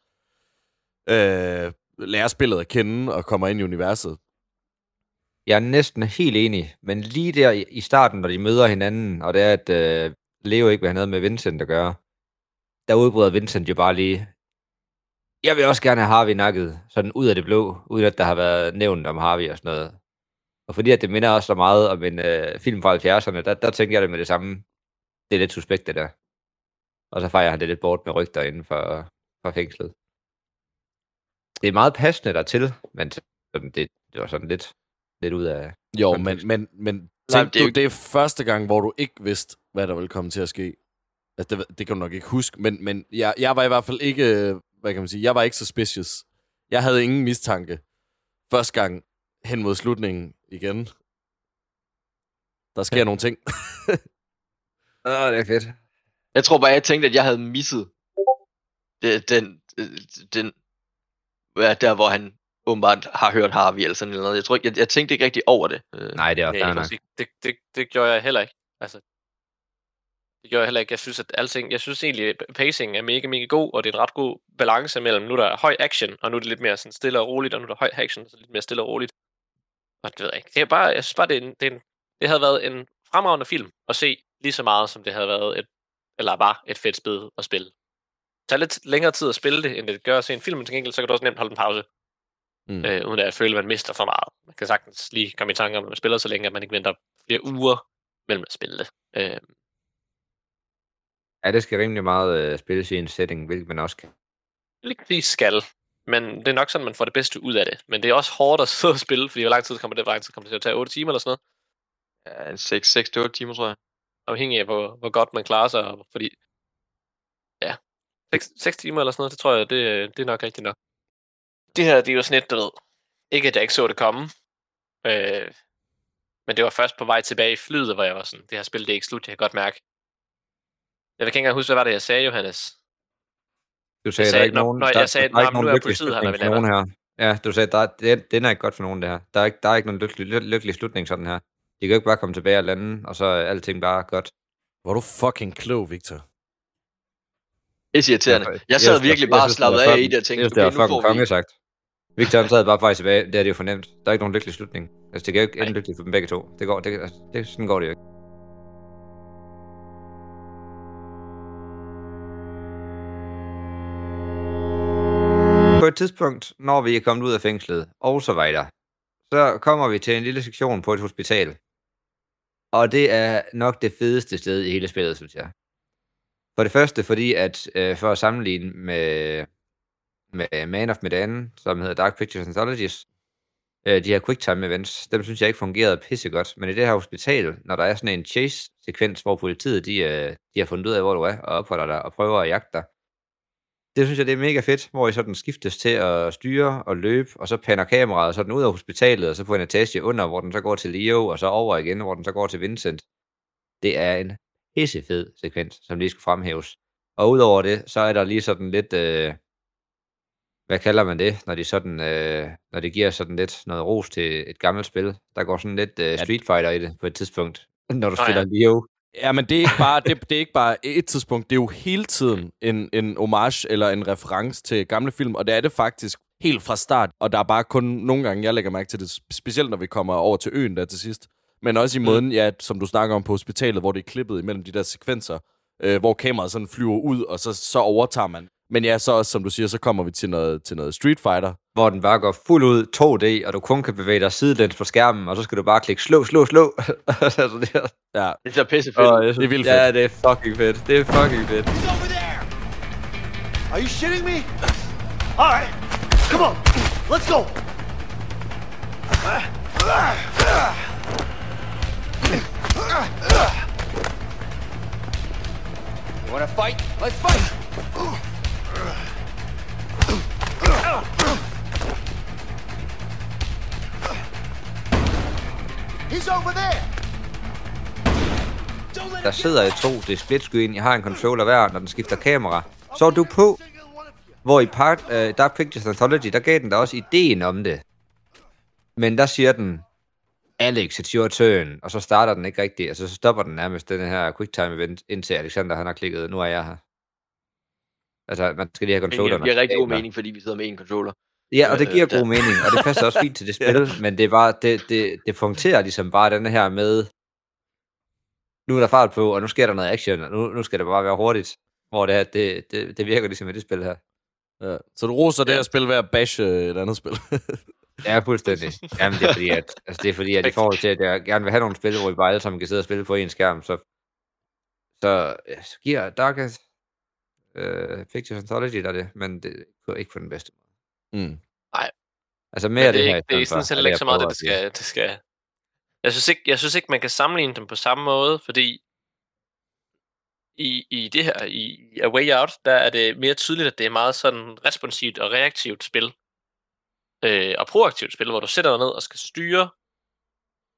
øh, lærer spillet at kende og kommer ind i universet. Jeg er næsten helt enig, men lige der i- starten, når de møder hinanden, og det er, at øh, Leo ikke vil have noget med Vincent at gøre, der udbryder Vincent jo bare lige, jeg vil også gerne have Harvey nakket, sådan ud af det blå, uden at der har været nævnt om Harvey og sådan noget. Og fordi at det minder også så meget om en øh, film fra 70'erne, der, der tænker jeg det med det samme. Det er lidt suspekt, det der. Og så fejrer han det lidt bort med rygter inden for, for fængslet. Det er meget passende dertil, men sådan, det, det var sådan lidt, lidt ud af... Jo, kontekst. men, men, men Nej, tænk det er du, jo- det er første gang, hvor du ikke vidste, hvad der ville komme til at ske. Altså, det, det kan du nok ikke huske, men, men jeg, jeg var i hvert fald ikke, hvad kan man sige, jeg var ikke suspicious. Jeg havde ingen mistanke. Første gang hen mod slutningen igen. Der sker nogle ting. Åh, det er fedt. Jeg tror bare, jeg tænkte, at jeg havde misset den, øh, den, ja, der hvor han åbenbart har hørt Harvey eller sådan noget. Jeg tror ikke, jeg, jeg tænkte ikke rigtig over det. Øh, Nej, det er også Nej, nok. det, det, det gjorde jeg heller ikke. Altså, Det gør jeg heller ikke. Jeg synes, at alting, jeg synes egentlig, at pacing er mega, mega god, og det er en ret god balance mellem, nu er der høj action, og nu er det lidt mere sådan stille og roligt, og nu er der høj action, så lidt mere stille og roligt. Og det ved jeg ikke. Det er bare, jeg synes bare, det, er en, det, er en, det havde været en fremragende film at se lige så meget, som det havde været et, eller bare et fedt spil at spille. Det tager lidt længere tid at spille det, end det gør at se en film, men til gengæld, så kan du også nemt holde en pause, Mm. øh, uden at føle, at man mister for meget. Man kan sagtens lige komme i tanke om, at man spiller så længe, at man ikke venter flere uger mellem at spille det. Øh, Ja, det skal rimelig meget øh, spilles i en setting, hvilket man også kan. lige præcis skal. Men det er nok sådan, man får det bedste ud af det. Men det er også hårdt at sidde og spille, fordi hvor lang tid kommer det, hvor lang tid kommer det til at tage? 8 timer eller sådan noget? Ja, en 6-8 timer, tror jeg. Afhængig af, hvor, hvor godt man klarer sig. Fordi, ja, 6, 6 timer eller sådan noget, det tror jeg, det, det er nok rigtigt nok. Det her, det er jo sådan et, du ved, ikke at jeg ikke så det komme, øh, men det var først på vej tilbage i flyet, hvor jeg var sådan, det her spil, det er ikke slut, jeg kan godt mærke. Jeg kan ikke engang huske, hvad var det, jeg sagde, Johannes? Du sagde, sagde- der er ikke nogen, der, jeg sagde, der er nå, ikke nogen er lykkelig politiet slutning for nogen her. Ja, du sagde, der, er- den, den er ikke godt for nogen, det her. Der er ikke, der er ikke nogen lykkelig, ly- lykkelig slutning sådan her. De kan jo ikke bare komme tilbage og lande, og så er alting bare godt. Hvor er du fucking klog, Victor. Det er irriterende. Jeg Jeg sad virkelig jeg bare det var af i det og tænkte, Jeg det okay, nu får fucking vi... konge sagt. Victor han sad bare faktisk tilbage. Det er det jo fornemt. Der er ikke nogen lykkelig slutning. Altså, det kan jo ikke ende lykkeligt for dem begge to. Det går, det, altså, det, sådan går det jo ikke. På et tidspunkt, når vi er kommet ud af fængslet, og så videre, så kommer vi til en lille sektion på et hospital. Og det er nok det fedeste sted i hele spillet, synes jeg. For det første, fordi at øh, for at sammenligne med, med øh, Man of Medan, som hedder Dark Pictures Anthologies, øh, de her quicktime events, dem synes jeg ikke fungerede pissegodt. Men i det her hospital, når der er sådan en chase-sekvens, hvor politiet de, øh, de har fundet ud af, hvor du er, og opholder dig og prøver at jagte dig, det synes jeg, det er mega fedt, hvor I sådan skiftes til at styre og løbe, og så pander kameraet sådan ud af hospitalet, og så på en etage under, hvor den så går til Leo, og så over igen, hvor den så går til Vincent. Det er en pissefed sekvens, som lige skulle fremhæves. Og udover det, så er der lige sådan lidt, øh, hvad kalder man det, når de sådan, øh, når de giver sådan lidt noget ros til et gammelt spil. Der går sådan lidt øh, Street Fighter i det på et tidspunkt, når du Nå ja. spiller Leo. Ja, men det er ikke bare, det, det er ikke bare et tidspunkt, det er jo hele tiden en, en homage eller en reference til gamle film, og det er det faktisk helt fra start, og der er bare kun nogle gange, jeg lægger mærke til det, specielt når vi kommer over til øen der til sidst, men også i måden, ja, som du snakker om på hospitalet, hvor det er klippet imellem de der sekvenser, øh, hvor kameraet sådan flyver ud, og så, så overtager man. Men ja, så også, som du siger, så kommer vi til noget, til noget Street Fighter. hvor den bare går fuld ud 2D, og du kun kan bevæge dig sidelæns på skærmen, og så skal du bare klikke slå, slå, slå. altså, det, er, Ja, Det er så pissefedt. Åh, jeg synes, Det er vildt Ja, det er fucking fedt. Det er fucking fedt. He's over there! Are you shitting me? All right, come on, let's go. You wanna fight? Let's fight! Der sidder I to, det er split screen, jeg har en controller hver, når den skifter kamera. Så er du på, hvor i part, øh, uh, Dark Pictures Anthology, der gav den da også ideen om det. Men der siger den, Alex, it's your turn, og så starter den ikke rigtigt, altså så stopper den nærmest den her quicktime event, indtil Alexander han har klikket, nu er jeg her. Altså, man skal lige have Det controlleren. giver rigtig god mening, fordi vi sidder med en controller. Ja, og det Øh, giver der- god mening, og det passer også fint til det spil, men det er bare, det, det, det punkterer ligesom bare den her med, nu er der fart på, og nu sker der noget action, og nu, nu skal det bare være hurtigt, hvor det, her, det, det, det virker ligesom i det spil her. ja. Så du roser det her spil ved at bashe øh, et andet spil. Ja, fuldstændig. Jamen, det er fordi, at, altså, det er fordi, at i forhold til, at jeg gerne vil have nogle spil, hvor vi bare alle sammen kan sidde og spille på en skærm, så, så, ja, så giver Darkest øh, Pictures Anthology der det, men det er ikke på den bedste måde. mm. Altså Men mere det, det er her. ikke, det er sådan set er ikke jeg så meget, det, det skal, det skal... Jeg synes, ikke, jeg synes ikke, man kan sammenligne dem på samme måde, fordi i, i det her, i, i A Way Out, der er det mere tydeligt, at det er meget sådan responsivt og reaktivt spil. Øh, og proaktivt spil, hvor du sætter dig ned og skal styre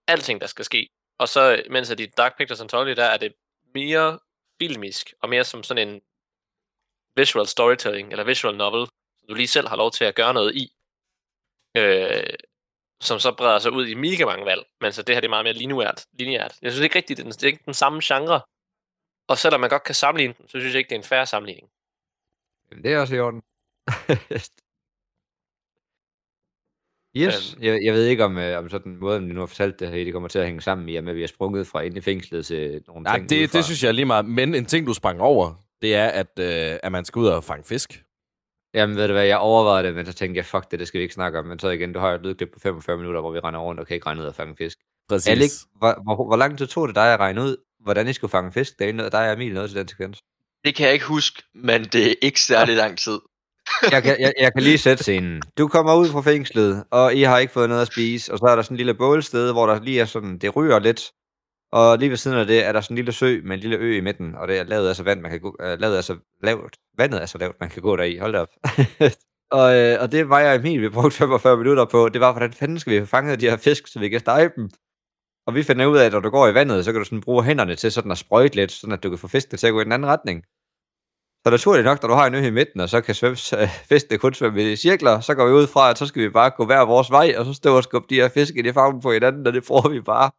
alting, der skal ske. Og så, mens at i Dark Pictures Anthology, der er det mere filmisk, og mere som sådan en visual storytelling, eller visual novel, som du lige selv har lov til at gøre noget i. Øh, som så breder sig ud i mega mange valg, men så det her det er meget mere lineært. lineært. Jeg synes ikke rigtigt, det er den, det er ikke den samme genre. Og selvom man godt kan sammenligne dem, så synes jeg ikke, det er en færre sammenligning. Jamen, det er også i orden. yes, Øhm. jeg, jeg ved ikke, om, øh, om sådan måden, vi nu har fortalt det her, det kommer til at hænge sammen i, at vi er sprunget fra inde i fængslet til nogle Nej, ting det, udefra. det synes jeg er lige meget. Men en ting, du sprang over, det er, at, øh, at man skal ud og fange fisk. Jamen ved du hvad, jeg overvejede det, men så tænkte jeg, fuck det, det skal vi ikke snakke om. Men så igen, du har jo et lydklip på 45 minutter, hvor vi render rundt og kan ikke regne ud at fange fisk. Præcis. Alec, hvor, hvor, hvor lang tid tog det dig at regne ud, hvordan I skulle fange fisk? Det er der er Emil noget til den sekvens. Det kan jeg ikke huske, men det er ikke særlig lang tid. Jeg kan, jeg, jeg kan lige sætte scenen. Du kommer ud fra fængslet, og I har ikke fået noget at spise, og så er der sådan en lille bålsted, hvor der lige er sådan, det ryger lidt, og lige ved siden af det er der sådan en lille sø med en lille ø i midten, og det er lavet af så vand, man kan gå, uh, lavet af så lavt, vandet er så lavt, man kan gå deri. Hold da op. og, øh, og det var jeg og Emil, vi brugte 45 minutter på, det var, hvordan fanden skal vi have fanget de her fisk, så vi kan stege dem? Og vi finder ud af, at når du går i vandet, så kan du sådan bruge hænderne til sådan at sprøjte lidt, sådan at du kan få fiskene til at gå i den anden retning. Så naturligt nok, når du har en ø i midten, og så kan svømme, øh, fiskene kun svømme i cirkler, så går vi ud fra, at så skal vi bare gå hver vores vej, og så stå og skubbe de her fisk i farven på hinanden, og det får vi bare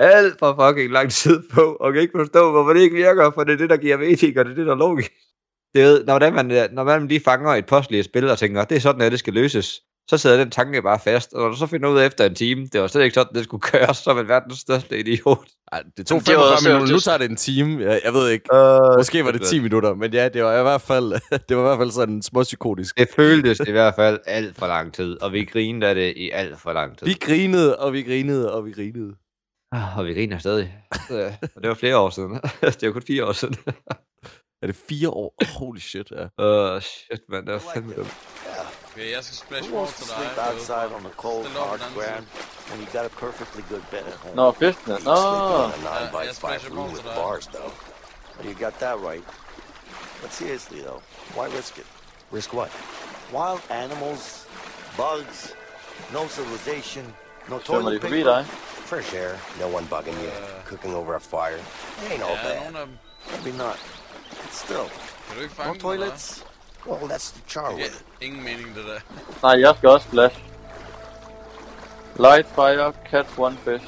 alt for fucking lang tid på, og kan ikke forstå, hvorfor det ikke virker, for det er det, der giver mening, og det er det, der er logisk. Det er, når, det, man, når man lige fanger et postligt spil og tænker, det er sådan, at det skal løses, så sidder den tanke bare fast, og når du så finder ud af efter en time, det var slet ikke sådan, det skulle køres, så er man verdens største idiot. Ej, det tog Men det var 45 også- minutter, nu tager det en time. Jeg, jeg ved ikke. Uh, Måske var det 10 minutter, men ja, det var i hvert fald, det var i hvert fald sådan småpsykotisk. Det føltes i hvert fald alt for lang tid, og vi grinede af det i alt for lang tid. Vi grinede, og vi grinede, og vi grinede. Ah, Og vi griner stadig. Ja, og det var flere år siden. det var kun fire år siden. Er det fire år? Holy shit, ja. Åh, uh, shit, mand. Det var fandme dumt. Okay, jeg skal splash Who water wants to til sleep dig. outside on the cold, hard ground when you got a perfectly good bed at home? In a nine Yeah, room both with of that. bars, though. Well, you got that right. But seriously, though, why risk it? Risk what? Wild animals, bugs, no civilization, no Svømmer de toilet forbi paper. dig? Fresh air, no one bugging you, cooking over a fire. It ain't all Ja, bad. nogle. Maybe not. But still, Kan du ikke no fange dem, toilets. Well, that's the charm Det with it. giver ingen mening, det der. Nej, jeg skal også splash. Light fire, catch one fish.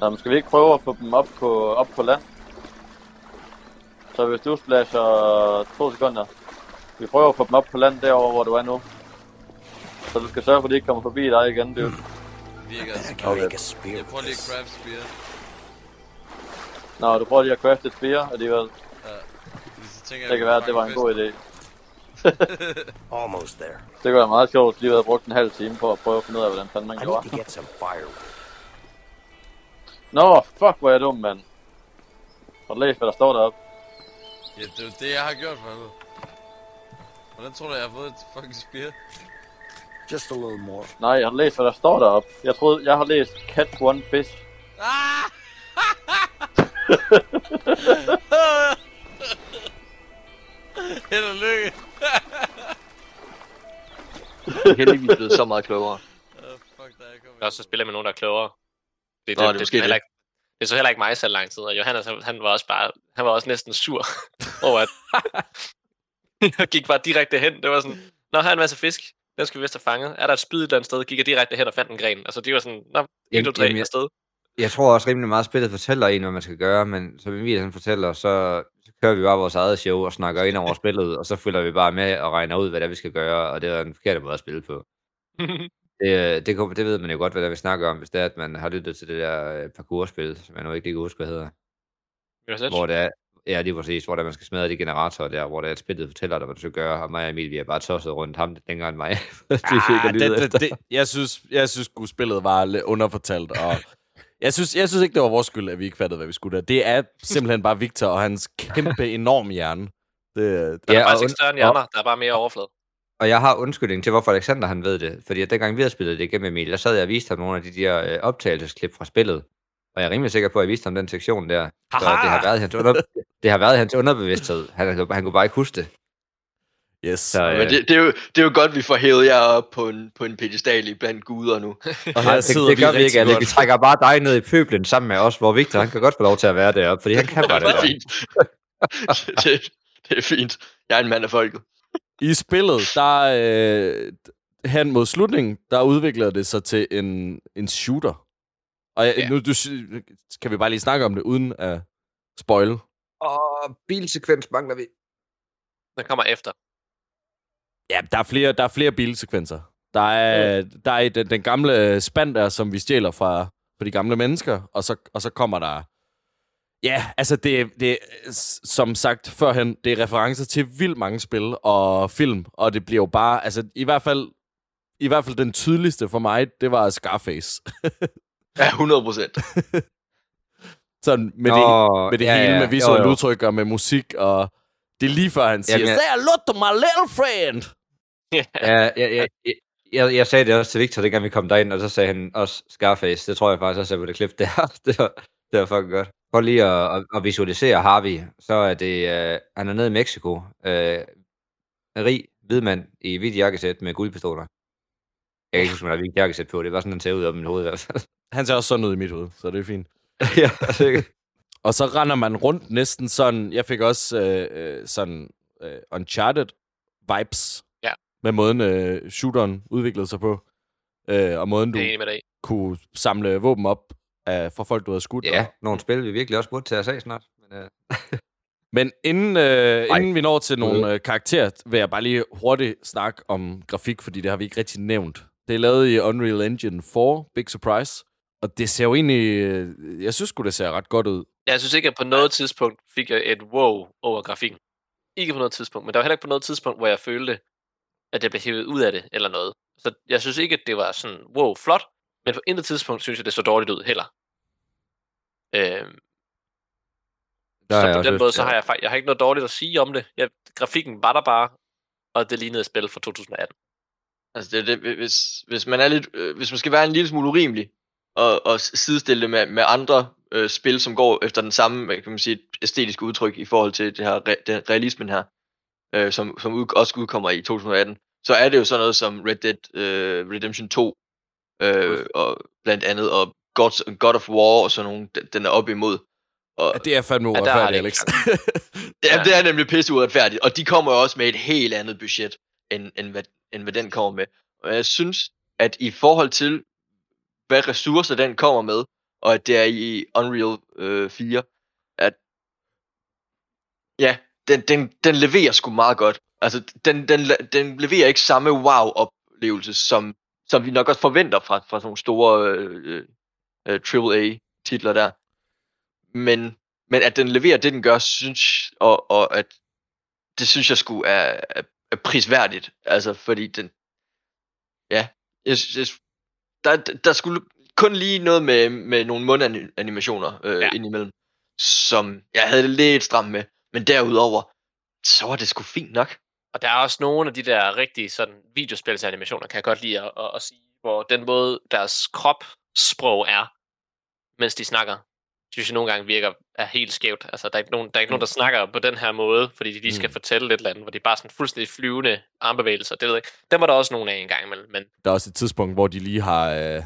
Nå, men skal vi ikke prøve at få dem op på, op på land? Så hvis du splasher to sekunder. Vi prøver at få dem op på land derovre, hvor du er nu. Så du skal sørge for, at de ikke kommer forbi dig igen, dude. Virker. I spear Jeg prøver lige this. craft spear. Nå, du prøver lige at crafte et spear alligevel. Fordi så tænker jeg, Det kan være, at det var en god idé. Almost there. Det kunne være meget sjovt, at lige havde brugt en halv time på at prøve at finde ud af, hvordan fanden man I gjorde. to get some firewood. Nå, fuck, hvor er jeg dum, mand. Har du læst, hvad der står deroppe? Ja, det er jo det, jeg har gjort, for helvede. Hvordan tror du, jeg har fået et fucking spear? Just a little more. Nej, har du læst, hvad der står deroppe? Jeg troede, jeg har læst catch one fish. Ah! Held og lykke. Jeg er heldigvis blevet så meget klogere. Uh, fuck, der er jeg. Og så spiller jeg med nogen, der er klogere. Det, Nå, det er måske heller det. ikke, det så heller ikke mig så lang tid, og Johannes, han, han var også bare, han var også næsten sur over, at jeg gik bare direkte hen. Det var sådan, Nå, her er en masse fisk. Den skal vi vist have fanget. Er der et spyd et eller andet sted? Gik jeg direkte hen og fandt en gren. Altså, det var sådan, Nå, 1, 2, 3, jamen, jeg- afsted. Jeg tror også rimelig meget, spillet fortæller en, hvad man skal gøre, men som Emil han fortæller, så, så kører vi bare vores eget show og snakker ind over spillet, og så følger vi bare med og regner ud, hvad det er, vi skal gøre, og det er en forkert måde at spille på. Det, det, kunne- det ved man jo godt, hvad det er, vi snakker om, hvis det er, at man har lyttet til det der øh, parkourspil, som jeg nu ikke lige kan huske, hvad hedder. Hvor det er, ja, lige præcis, hvor det er, man skal smadre de generatorer der, hvor det er, spillet fortæller dig, hvad du skal gøre, og mig og Emil, vi er bare tosset rundt ham længere end mig. har Ah, det, det, det, jeg synes, jeg synes spillet var lidt underfortalt, og jeg synes, jeg synes ikke, det var vores skyld, at vi ikke fattede, hvad vi skulle der. Det er simpelthen bare Victor og hans kæmpe, enorme hjerne. Det, Der er Ja, faktisk og ikke større end hjerner. Der er bare mere overflade. Og jeg har undskyldning til, hvorfor Alexander han ved det. Fordi at dengang vi havde spillet det igennem Emil, der sad jeg og viste ham nogle af de der øh, optagelsesklip fra spillet. Og jeg er rimelig sikker på, at jeg viste ham den sektion der. Så det har været hans, under, det har været i hans underbevidsthed. Han, han kunne bare ikke huske det. Yes. Så, øh, Men det, det, er jo, det er jo godt, vi får hævet jer op på en, på en pedestal i blandt guder nu. og her det, sidder det gør vi ikke, godt. Vi trækker bare dig ned i pøblen sammen med os, hvor Victor, han kan godt få lov til at være deroppe, fordi han kan bare det det er fint. det, det er fint. Jeg er en mand af folket. I spillet, der øh, hen mod slutningen, der udvikler det sig til en, en shooter. Og Ja. ja. nu du, kan vi bare lige snakke om det, uden at spoil. Og bilsekvens mangler vi. Den kommer efter. Ja, der er flere, der er flere bilsekvenser. Der er, mm. der er den, den gamle spand der, som vi stjæler fra, fra de gamle mennesker, og så, og så kommer der... Ja, altså det, det er, som sagt førhen, det er referencer til vildt mange spil og film, og det bliver jo bare, altså i hvert fald, i hvert fald den tydeligste for mig, det var Scarface. Ja, 100 procent. Sådan med Nå, det, med det ja, hele, ja. med jo. udtryk og med musik, og det er lige før han siger, Jamen, jeg- Say hello to my little friend! Ja. Ja, jeg, jeg, jeg, jeg, sagde det også til Victor, dengang vi kom derind, og så sagde han også Scarface. Det tror jeg faktisk også, jeg ville klippe der. det var, det var fucking godt. Prøv lige at, at, at visualisere Harvey. Så er det, øh, han er nede i Mexico. Øh, rig, hvid mand i hvidt jakkesæt med guldpistoler. Jeg kan ikke huske, om der er hvidt jakkesæt på. Det var sådan, han ser ud af mit hoved i hvert fald. Han ser også sådan ud i mit hoved, så det er fint. ja, altså, Og så render man rundt næsten sådan, jeg fik også øh, øh, sådan øh, Uncharted vibes Ja. med måden øh, shooteren udviklede sig på, øh, og måden du Det kunne samle våben op af, fra folk, du havde skudt. ja, Og, nogle spil, vi virkelig også burde tage os af snart. Men, øh, men inden, øh, Ej. inden vi når til nogle øh, karakterer, vil jeg bare lige hurtigt snakke om grafik, fordi det har vi ikke rigtig nævnt. Det er lavet i Unreal Engine 4, big surprise. Og det ser jo egentlig, øh, jeg synes sgu, det ser ret godt ud. Jeg synes ikke, at på noget tidspunkt fik jeg et wow over grafikken. Ikke på noget tidspunkt, men der var heller ikke på noget tidspunkt, hvor jeg følte, at jeg blev hævet ud af det, eller noget. Så jeg synes ikke, at det var sådan, wow, flot, men på intet tidspunkt synes jeg, det så dårligt ud heller. Øhm, der så på også den lyst måde, til så har jeg, fakt- jeg har ikke noget dårligt at sige om det. Jeg, grafikken var der bare, og det lignede et spil fra 2018. Altså, det, det, hvis, hvis man er lidt, øh, hvis man skal være en lille smule urimelig, og, og sidestille det med, med andre øh, spil, som går efter den samme, kan man sige, æstetiske udtryk i forhold til det her, den realismen her, øh, som, som ud, også udkommer i 2018, så er det jo sådan noget som Red Dead øh, Redemption 2, øh, og blandt andet, og God, God of War og sådan nogle, den, den er op imod. Og, Ja, det er fandme Ja, uretfærdigt, det Alex. Ja, Ja. det er nemlig pisse uretfærdigt, og de kommer jo også med et helt andet budget, end, end, hvad, end hvad den kommer med. Og jeg synes, at i forhold til, hvad ressourcer den kommer med, og at det er i Unreal øh, 4, at ja, den, den, den leverer sgu meget godt. Altså, den, den, den leverer ikke samme wow-oplevelse, som, som vi nok også forventer fra, fra sådan nogle store øh, øh, AAA-titler der. Men, men at den leverer det, den gør, synes, og, og at det synes jeg sgu er, er, er prisværdigt. Altså, fordi den, ja, jeg, jeg, der, der skulle kun lige noget med, med nogle mundanimationer øh, Ja. indimellem, som jeg havde det lidt stramt med. Men derudover, så var det sgu fint nok. Og der er også nogle af de der rigtige sådan videospilsanimationer, kan jeg godt lide at, at, at sige, hvor den måde, deres kropssprog er, mens de snakker, synes jeg nogle gange virker er helt skævt. Altså, der er ikke nogen, der, er ikke nogen, der snakker på den her måde, fordi de lige skal Mm. fortælle lidt eller andet, hvor de bare sådan fuldstændig flyvende armbevægelser. Det ved jeg ikke. Dem var der også nogle af en gang imellem, men Der er også et tidspunkt, hvor de lige har... Øh,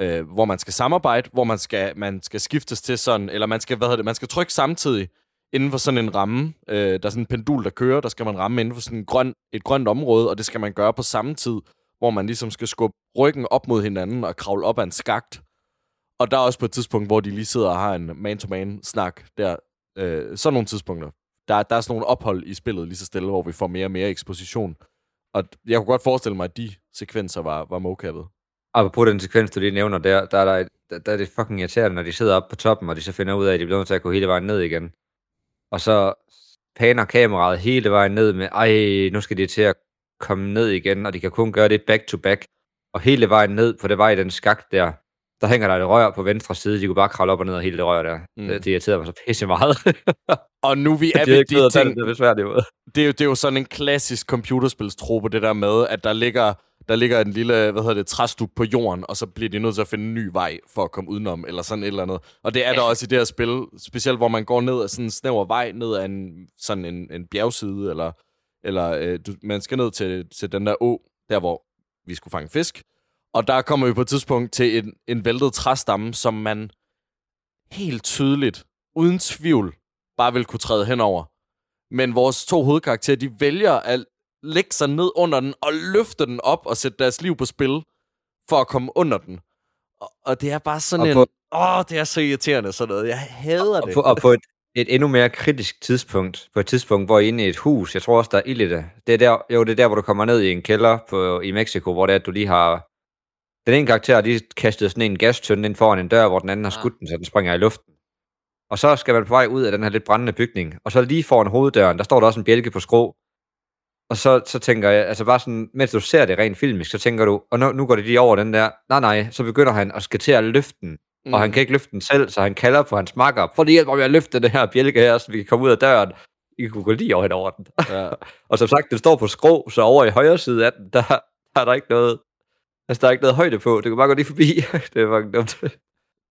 øh, hvor man skal samarbejde, hvor man skal, man skal skiftes til sådan, eller man skal, hvad hedder det, man skal trykke samtidig inden for sådan en ramme. Øh, der er sådan en pendul, der kører, der skal man ramme inden for sådan en grøn, et grønt område, og det skal man gøre på samme tid, hvor man ligesom skal skubbe ryggen op mod hinanden og kravle op ad en skagt. Og der er også på et tidspunkt, hvor de lige sidder og har en man-to-man-snak der. Øh, sådan nogle tidspunkter. Der, der er sådan nogle ophold i spillet lige så stille, hvor vi får mere og mere eksposition. Og jeg kunne godt forestille mig, at de sekvenser var, var mocappet. Apropos den sekvens, du lige nævner der, der er, der, der, der er det fucking irriterende, når de sidder oppe på toppen, og de så finder ud af, at de bliver nødt til at gå hele vejen ned igen. Og så paner kameraet hele vejen ned med, ej, nu skal de til at komme ned igen, og de kan kun gøre det back to back. Og hele vejen ned på det vej, den skak der, der hænger der et rør på venstre side, de kunne bare kravle op og ned af hele det rør der. Mm. Det, det irriterede mig så pisse meget. Og nu vi er de ved de ting, det, det ud. det er, jo, det er jo sådan en klassisk computerspilstrope, det der med, at der ligger, der ligger en lille, hvad hedder det, træstup på jorden, og så bliver de nødt til at finde en ny vej for at komme udenom, eller sådan et eller andet. Og det er der også i det her spil, specielt hvor man går ned ad sådan en snæver vej, ned ad en, sådan en, en bjergside, eller, eller øh, du, man skal ned til, til den der å, der hvor vi skulle fange fisk. Og der kommer vi på et tidspunkt til en, en væltet træstamme, som man helt tydeligt, uden tvivl, bare vil kunne træde henover. Men vores to hovedkarakterer, de vælger at lægge sig ned under den og løfte den op og sætte deres liv på spil for at komme under den. Og, og det er bare sådan Og en... på- Åh, det er så irriterende sådan noget. Jeg hader Og det. på, og på et, et endnu mere kritisk tidspunkt, på et tidspunkt, hvor I er inde i et hus, jeg tror også, der er ild i det. Det er der, jo, det er der, hvor du kommer ned i en kælder på, i Mexico, hvor det er, at du lige har... Den ene karakter lige kastet sådan en gastønde ind foran en dør, hvor den anden har skudt den, så den springer i luften. Og så skal man på vej ud af den her lidt brændende bygning. Og så lige foran hoveddøren, der står der også en bjælke på skrå. Og så, så tænker jeg, altså bare sådan, mens du ser det rent filmisk, så tænker du, og nu, nu går det lige over den der, nej nej, så begynder han at skal til at løfte den, mm. og han Mm. kan ikke løfte den selv, så han kalder på hans makker, for lige hjælp mig med at løfte det her bjælke her, så vi kan komme ud af døren. I kunne gå lige over hen over den. Ja. og som sagt, den står på skrå, så over i højre side af den, der, der er der ikke noget, altså der er ikke noget højde på, du kan bare gå lige forbi. det er fucking dumt.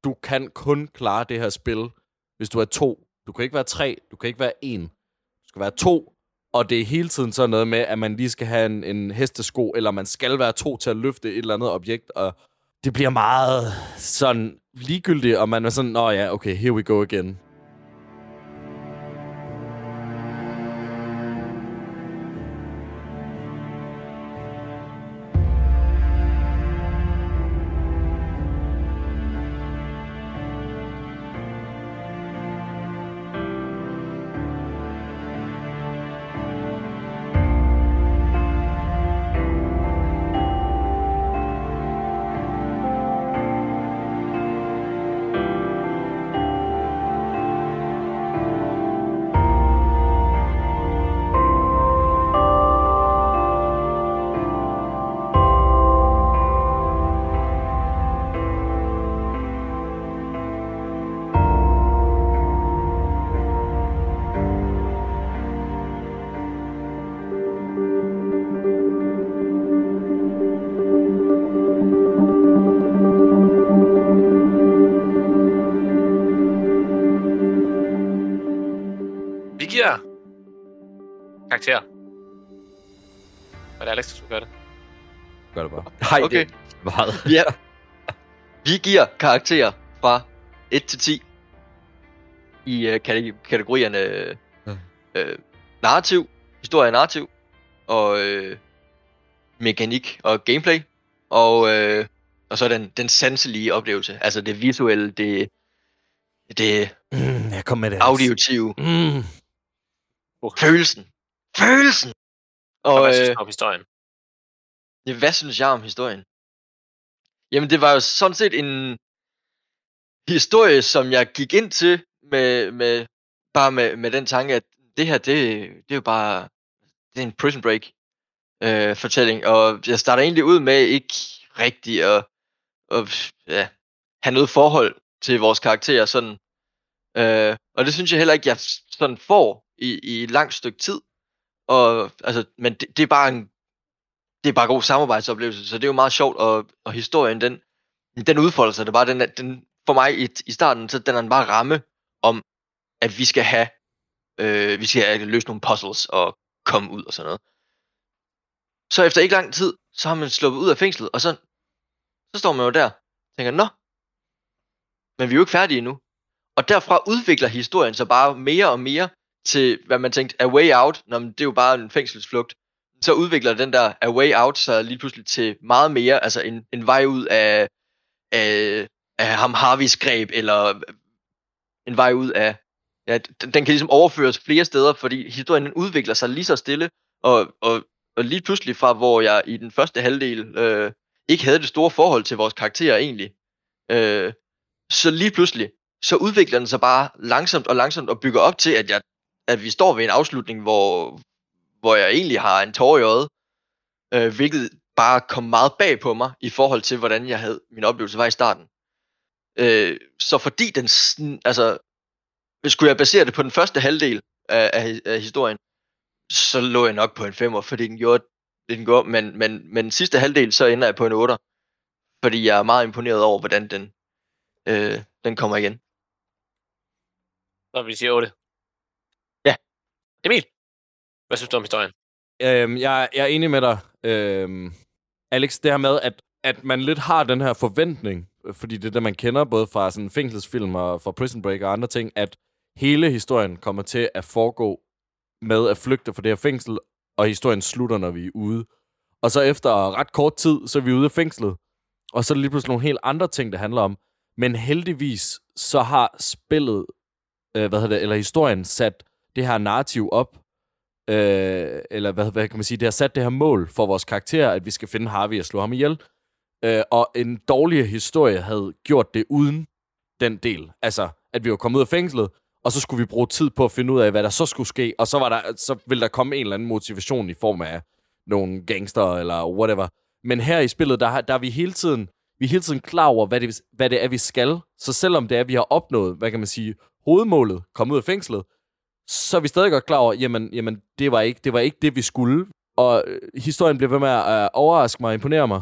Du kan kun klare det her spil, hvis du er to. Du kan ikke være tre, du kan ikke være en. Du skal være to, og det er hele tiden sådan noget med, at man lige skal have en, en hestesko, eller man skal være to til at løfte et eller andet objekt, og det bliver meget sådan ligegyldigt, og man er sådan, nå ja, okay, here we go again. Nej, Okay. det er meget. Ja. Vi giver karakterer fra 1 til 10 i øh, kate- kategorierne øh, øh, narrativ, historie og narrativ, og øh, mekanik og gameplay, og, øh, og så den, den sanselige oplevelse, altså det visuelle, det, det Mm, jeg kom med det. Auditive, Mm. følelsen, følelsen! Og, Og, hvad synes du om historien? Ja, hvad synes jeg om historien? Jamen, det var jo sådan set en historie, som jeg gik ind til med, med bare med, med den tanke, at det her, det, det er jo bare det er en prison break øh, fortælling, og jeg starter egentlig ud med ikke rigtig at, at ja, have noget forhold til vores karakterer sådan. Øh, og det synes jeg heller ikke, jeg sådan får i, i et langt stykke tid. Og, altså, men det, det er bare en det er bare en god samarbejdsoplevelse, så det er jo meget sjovt, og, og historien, den, den udfolder sig, det bare, den, den, for mig i, i starten, så den er en bare ramme om, at vi skal have, øh, vi skal have løst nogle puzzles og komme ud og sådan noget. Så efter ikke lang tid, så har man sluppet ud af fængslet, og så, så står man jo der, og tænker, nå, men vi er jo ikke færdige endnu. Og derfra udvikler historien sig bare mere og mere til, hvad man tænkte, a way out, Nå, men det er jo bare en fængselsflugt så udvikler den der A Way Out sig lige pludselig til meget mere, altså en, en vej ud af, af, af ham Harveys greb, eller en vej ud af, ja, den, den kan ligesom overføres flere steder, fordi historien den udvikler sig lige så stille, og, og, og lige pludselig fra, hvor jeg i den første halvdel øh, ikke havde det store forhold til vores karakterer egentlig, øh, så lige pludselig, så udvikler den sig bare langsomt og langsomt og bygger op til, at, jeg, at vi står ved en afslutning, hvor, hvor jeg egentlig har en tår i øjet, øh, hvilket bare kom meget bag på mig i forhold til, hvordan jeg havde min oplevelse var i starten. Øh, så fordi den, altså, skulle jeg basere det på den første halvdel af, af, af historien, så lå jeg nok på en femmer, fordi den gjorde det, den gjorde, men, men, men den sidste halvdel, så ender jeg på en 8, fordi jeg er meget imponeret over, hvordan den, øh, den kommer igen. Så vi siger 8. Ja. Emil, hvad synes du om historien? Øhm, jeg, jeg er enig med dig, øhm, Alex, det her med, at, at man lidt har den her forventning, fordi det er det, man kender både fra sådan fængselsfilm og fra Prison Break og andre ting, at hele historien kommer til at foregå med at flygte fra det her fængsel, og historien slutter, når vi er ude. Og så efter ret kort tid, så er vi ude af fængslet, og så er det lige pludselig nogle helt andre ting, det handler om. Men heldigvis, så har spillet, øh, hvad hedder det, eller historien sat det her narrativ op, øh, eller hvad, hvad kan man sige, det har sat det her mål for vores karakter, at vi skal finde Harvey og slå ham ihjel. Øh, og en dårlig historie havde gjort det uden den del. Altså, at vi var kommet ud af fængslet, og så skulle vi bruge tid på at finde ud af, hvad der så skulle ske, og så, var der, så ville der komme en eller anden motivation i form af nogle gangster eller whatever. Men her i spillet, der, der er vi hele tiden, vi er hele tiden klar over, hvad det, hvad det er, vi skal. Så selvom det er, at vi har opnået, hvad kan man sige, hovedmålet, komme ud af fængslet, så er vi stadig godt klar over, jamen, jamen det, var ikke, det var ikke det, vi skulle. Og øh, historien bliver ved med at øh, overraske mig og imponere mig.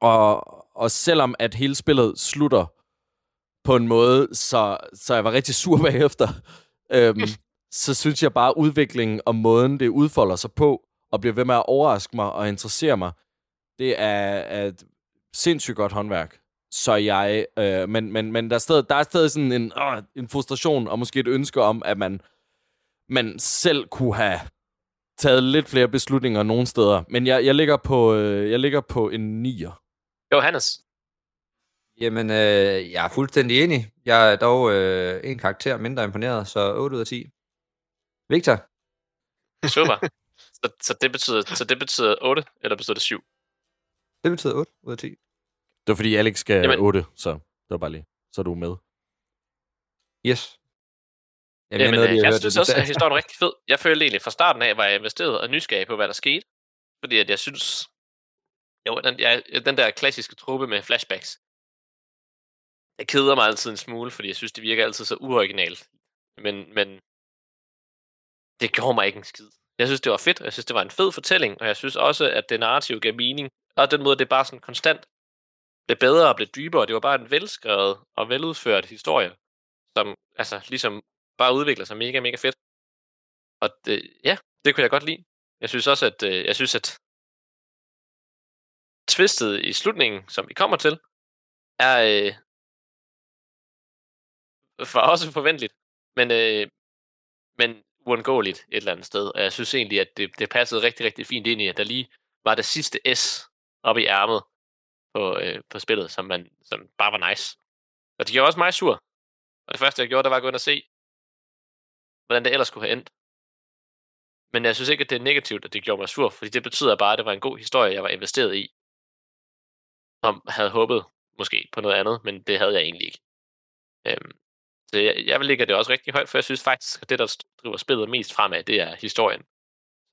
Og, og selvom at hele spillet slutter på en måde, så, så jeg var rigtig sur bagefter, øhm, så synes jeg bare, at udviklingen og måden, det udfolder sig på, og bliver ved med at overraske mig og interessere mig, det er, er et sindssygt godt håndværk. Så jeg, øh, men, men, men der, er stadig, der er stadig sådan en, øh, en frustration, og måske et ønske om, at man, man selv kunne have taget lidt flere beslutninger nogle steder. Men jeg, jeg, ligger, på, øh, jeg ligger på en 9'er. Johannes. Jamen, øh, jeg er fuldstændig enig. Jeg er dog øh, en karakter mindre imponeret, så 8 ud af 10. Victor? Super. så, så, det betyder, så det betyder 8, eller betyder det 7? Det betyder 8 ud af 10. Det var fordi Alex skal Jamen. 8, så det var bare lige. Så er du med. Yes. Jamen, Jamen, jeg, jeg synes også, at historien er rigtig fed. Jeg følte egentlig fra starten af, var jeg investeret og nysgerrig på, hvad der skete. Fordi at jeg synes... Jo, den, jeg, den der klassiske truppe med flashbacks, det keder mig altid en smule, fordi jeg synes, det virker altid så uoriginalt. Men, men det gjorde mig ikke en skid. Jeg synes, det var fedt, og jeg synes, det var en fed fortælling, og jeg synes også, at det narrativ gav mening. Og den måde, det bare sådan konstant blev bedre og blev dybere. Det var bare en velskrevet og veludført historie, som altså ligesom bare udvikler sig mega, mega fedt. Og det, ja, det kunne jeg godt lide. Jeg synes også, at øh, jeg synes, at twistet i slutningen, som vi kommer til, er øh, for også forventeligt, men, øh, men uundgåeligt et eller andet sted. Og jeg synes egentlig, at det, det passede rigtig, rigtig fint ind i, at der lige var det sidste S oppe i ærmet på, øh, på spillet, som, man, som bare var nice. Og det gjorde også mig sur. Og det første, jeg gjorde, der var at gå ind og se, hvordan det ellers skulle have endt. Men jeg synes ikke, at det er negativt, at det gjorde mig sur, fordi det betyder bare, at det var en god historie, jeg var investeret i. Som havde håbet måske på noget andet, men det havde jeg egentlig ikke. Øhm, så jeg, jeg vil lægge det også rigtig højt, for jeg synes faktisk, at det, der driver spillet mest fremad, det er historien.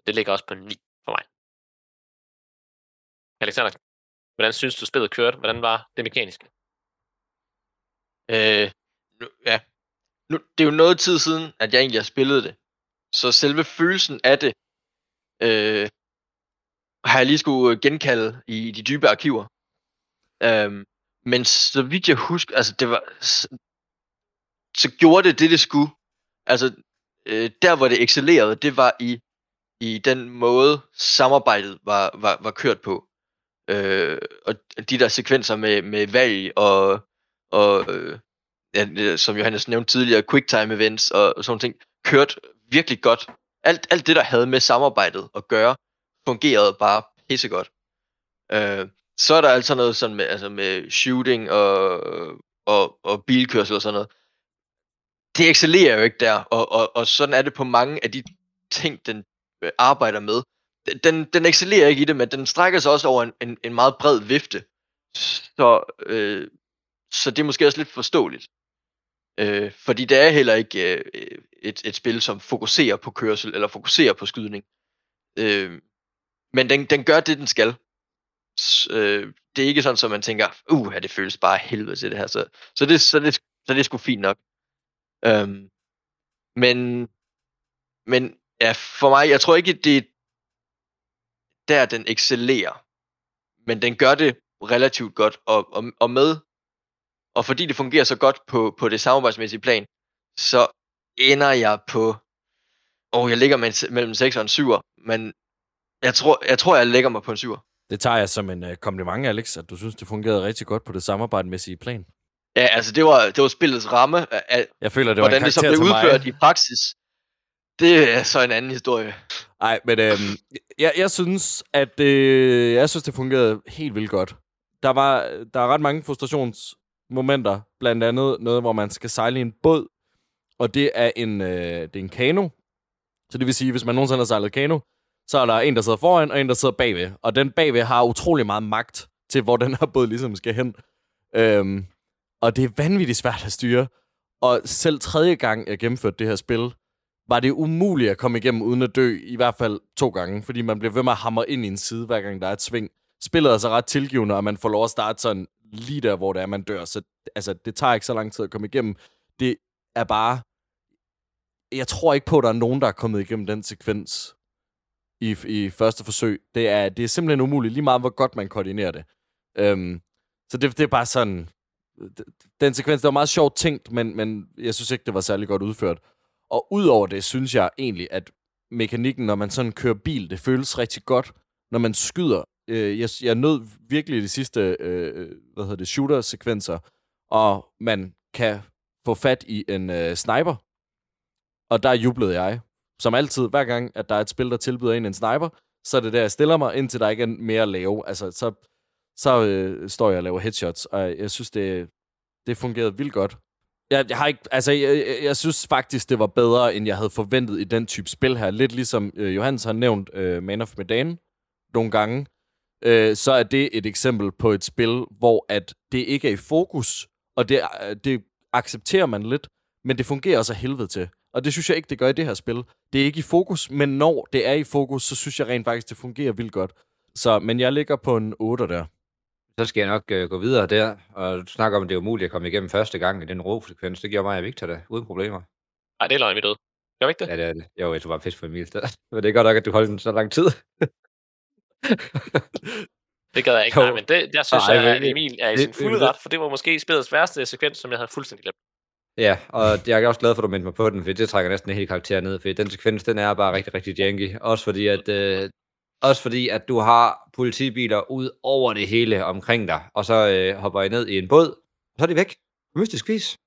Det ligger også på 9 for mig. Alexander, hvordan synes du, spillet kørte? Hvordan var det mekaniske? Øh, ja. Nu, det er jo noget tid siden, at jeg egentlig har spillet det. Så selve følelsen af det, øh, har jeg lige skulle øh, genkalde i de dybe arkiver. Øh, men så vidt jeg husker, altså det var, så, så gjorde det det, det skulle. Altså, øh, der hvor det excellerede, det var i, i den måde, samarbejdet var, var, var kørt på. Øh, og de der sekvenser med, med valg og, og øh, ja, som Johannes nævnte tidligere, quicktime events og, og sådan ting, kørte virkelig godt. Alt, alt det, der havde med samarbejdet at gøre, fungerede bare pissegodt. Øh, så er der altså noget sådan med, altså med shooting og, og, og bilkørsel og sådan noget. Det excellerer jo ikke der, og, og, og sådan er det på mange af de ting, den øh, arbejder med. Den, den excellerer ikke i det, men den strækker sig også over en, en, en meget bred vifte. Så, øh, så det er måske også lidt forståeligt. Øh, fordi det er heller ikke øh, et, et spil, som fokuserer på kørsel, eller fokuserer på skydning. Øh, men den, den gør det, den skal. S, øh, det er ikke sådan, at man tænker, uh, det føles bare helvede til det her. Så, så, det, så, det, så det er sgu fint nok. Øh, men, men ja, for mig, jeg tror ikke, det er der, den excellerer. Men den gør det relativt godt, og, og, og med og fordi det fungerer så godt på, på det samarbejdsmæssige plan, så ender jeg på... Åh, oh, jeg ligger med, mellem 6 og en 7'er, men jeg tror, jeg tror, jeg lægger mig på en 7'er. Det tager jeg som en uh, kompliment, Alex, at du synes, det fungerede rigtig godt på det samarbejdsmæssige plan. Ja, altså det var, det var spillets ramme. Af, jeg føler, det var hvordan det så blev udført i praksis. Det er så en anden historie. Nej, men øhm, jeg, jeg synes, at øh, jeg synes, det fungerede helt vildt godt der, var, der er ret mange momenter. blandt andet noget, hvor man skal sejle i en båd, og det er en, øh, det er en kano. Så det vil sige, hvis man nogensinde har sejlet kano, så er der en, der sidder foran, og en, der sidder bagved. Og den bagved har utrolig meget magt til, hvor den her båd ligesom skal hen. Øhm, og det er vanvittigt svært at styre. Og selv tredje gang, jeg gennemførte det her spil, var det umuligt at komme igennem uden at dø, i hvert fald to gange, fordi man bliver ved med at hamre ind i en side, hver gang der er et sving. Spillet er så ret tilgivende, og man får lov at starte sådan lige der, hvor det er, man dør. Så altså, det tager ikke så lang tid at komme igennem. Det er bare... Jeg tror ikke på, at der er nogen, der er kommet igennem den sekvens i, i første forsøg. Det er, det er simpelthen umuligt, lige meget hvor godt man koordinerer det. Øhm, så det, det er bare sådan... Den sekvens, det var meget sjovt tænkt, men, men jeg synes ikke, det var særlig godt udført. Og udover det, synes jeg egentlig, at mekanikken, når man sådan kører bil, det føles rigtig godt. Når man skyder, øh, jeg, jeg nød virkelig de sidste, øh, øh, hvad hedder det, shooter-sekvenser, og man kan få fat i en øh, sniper. Og der jublede jeg. Som altid, hver gang, at der er et spil, der tilbyder en en sniper, så er det der, jeg stiller mig, indtil der ikke er mere at lave. Altså, så, så øh, står jeg og laver headshots, og jeg synes, det, det fungerede vildt godt. Jeg, jeg har ikke, altså, jeg, jeg, jeg synes faktisk, det var bedre, end jeg havde forventet i den type spil her. Lidt ligesom øh, Johannes har nævnt øh, Man of Medan nogle gange, øh, så er det et eksempel på et spil, hvor at det ikke er i fokus, og det, øh, det accepterer man lidt, men det fungerer også af helvede til. Og det synes jeg ikke, det gør i det her spil. Det er ikke i fokus, men når det er i fokus, så synes jeg rent faktisk, det fungerer vildt godt. Så, men jeg ligger på en 8 der. Så skal jeg nok øh, gå videre der, og du snakker om, at det er umuligt at komme igennem første gang i den ro-frekvens. Det gjorde mig og Victor da, uden problemer. Nej, det er løgn, vi døde. Gør vi ikke det? Ja, det er det. Jo, jeg tror bare pisse for Emil. Men det er godt nok, at du holdt den så lang tid. Det gad jeg ikke, Jo. nej, men det, der synes Nej, jeg, at Emil er i sin fulde ret, for det var måske spillets værste sekvens, som jeg havde fuldstændig glemt. Ja, og jeg er også glad for, at du mindte mig på den, for det trækker næsten en hel karakter ned, for den sekvens, den er bare rigtig, rigtig janky. Også fordi, at, øh, også fordi, at du har politibiler ud over det hele omkring dig, og så øh, hopper I ned i en båd, og så er de væk. Mystisk vis.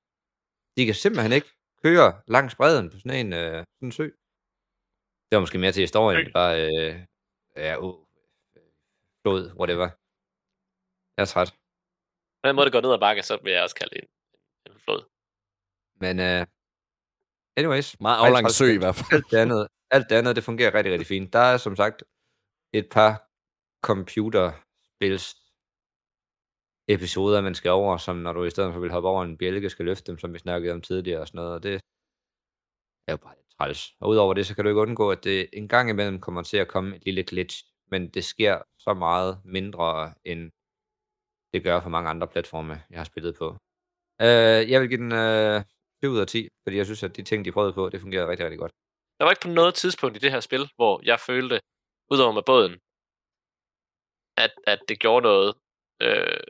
De kan simpelthen ikke køre langs bredden på sådan en, øh, sådan en sø. Det var måske mere til historien, bare, øh, ja, uh, flod, whatever. Jeg er træt. På den måde, det går ned ad bakke, så vil jeg også kalde det en, en flod. Men uh, anyways. Meget aflang sø i hvert fald. Alt det andet, alt det andet, det fungerer rigtig, rigtig fint. Der er som sagt et par computerspils episoder, man skal over, som når du i stedet for vil hoppe over en bjælke, skal løfte dem, som vi snakkede om tidligere og sådan noget, og det er jo bare lidt træls. Og udover det, så kan du ikke undgå, at det en gang imellem kommer til at komme et lille glitch, men det sker så meget mindre, end det gør for mange andre platforme, jeg har spillet på. Øh, jeg vil give den øh, 7 ud af 10, fordi jeg synes, at de ting, de prøvede på, det fungerede rigtig, rigtig godt. Der var ikke på noget tidspunkt i det her spil, hvor jeg følte, udover med båden, at, at det gjorde noget øh,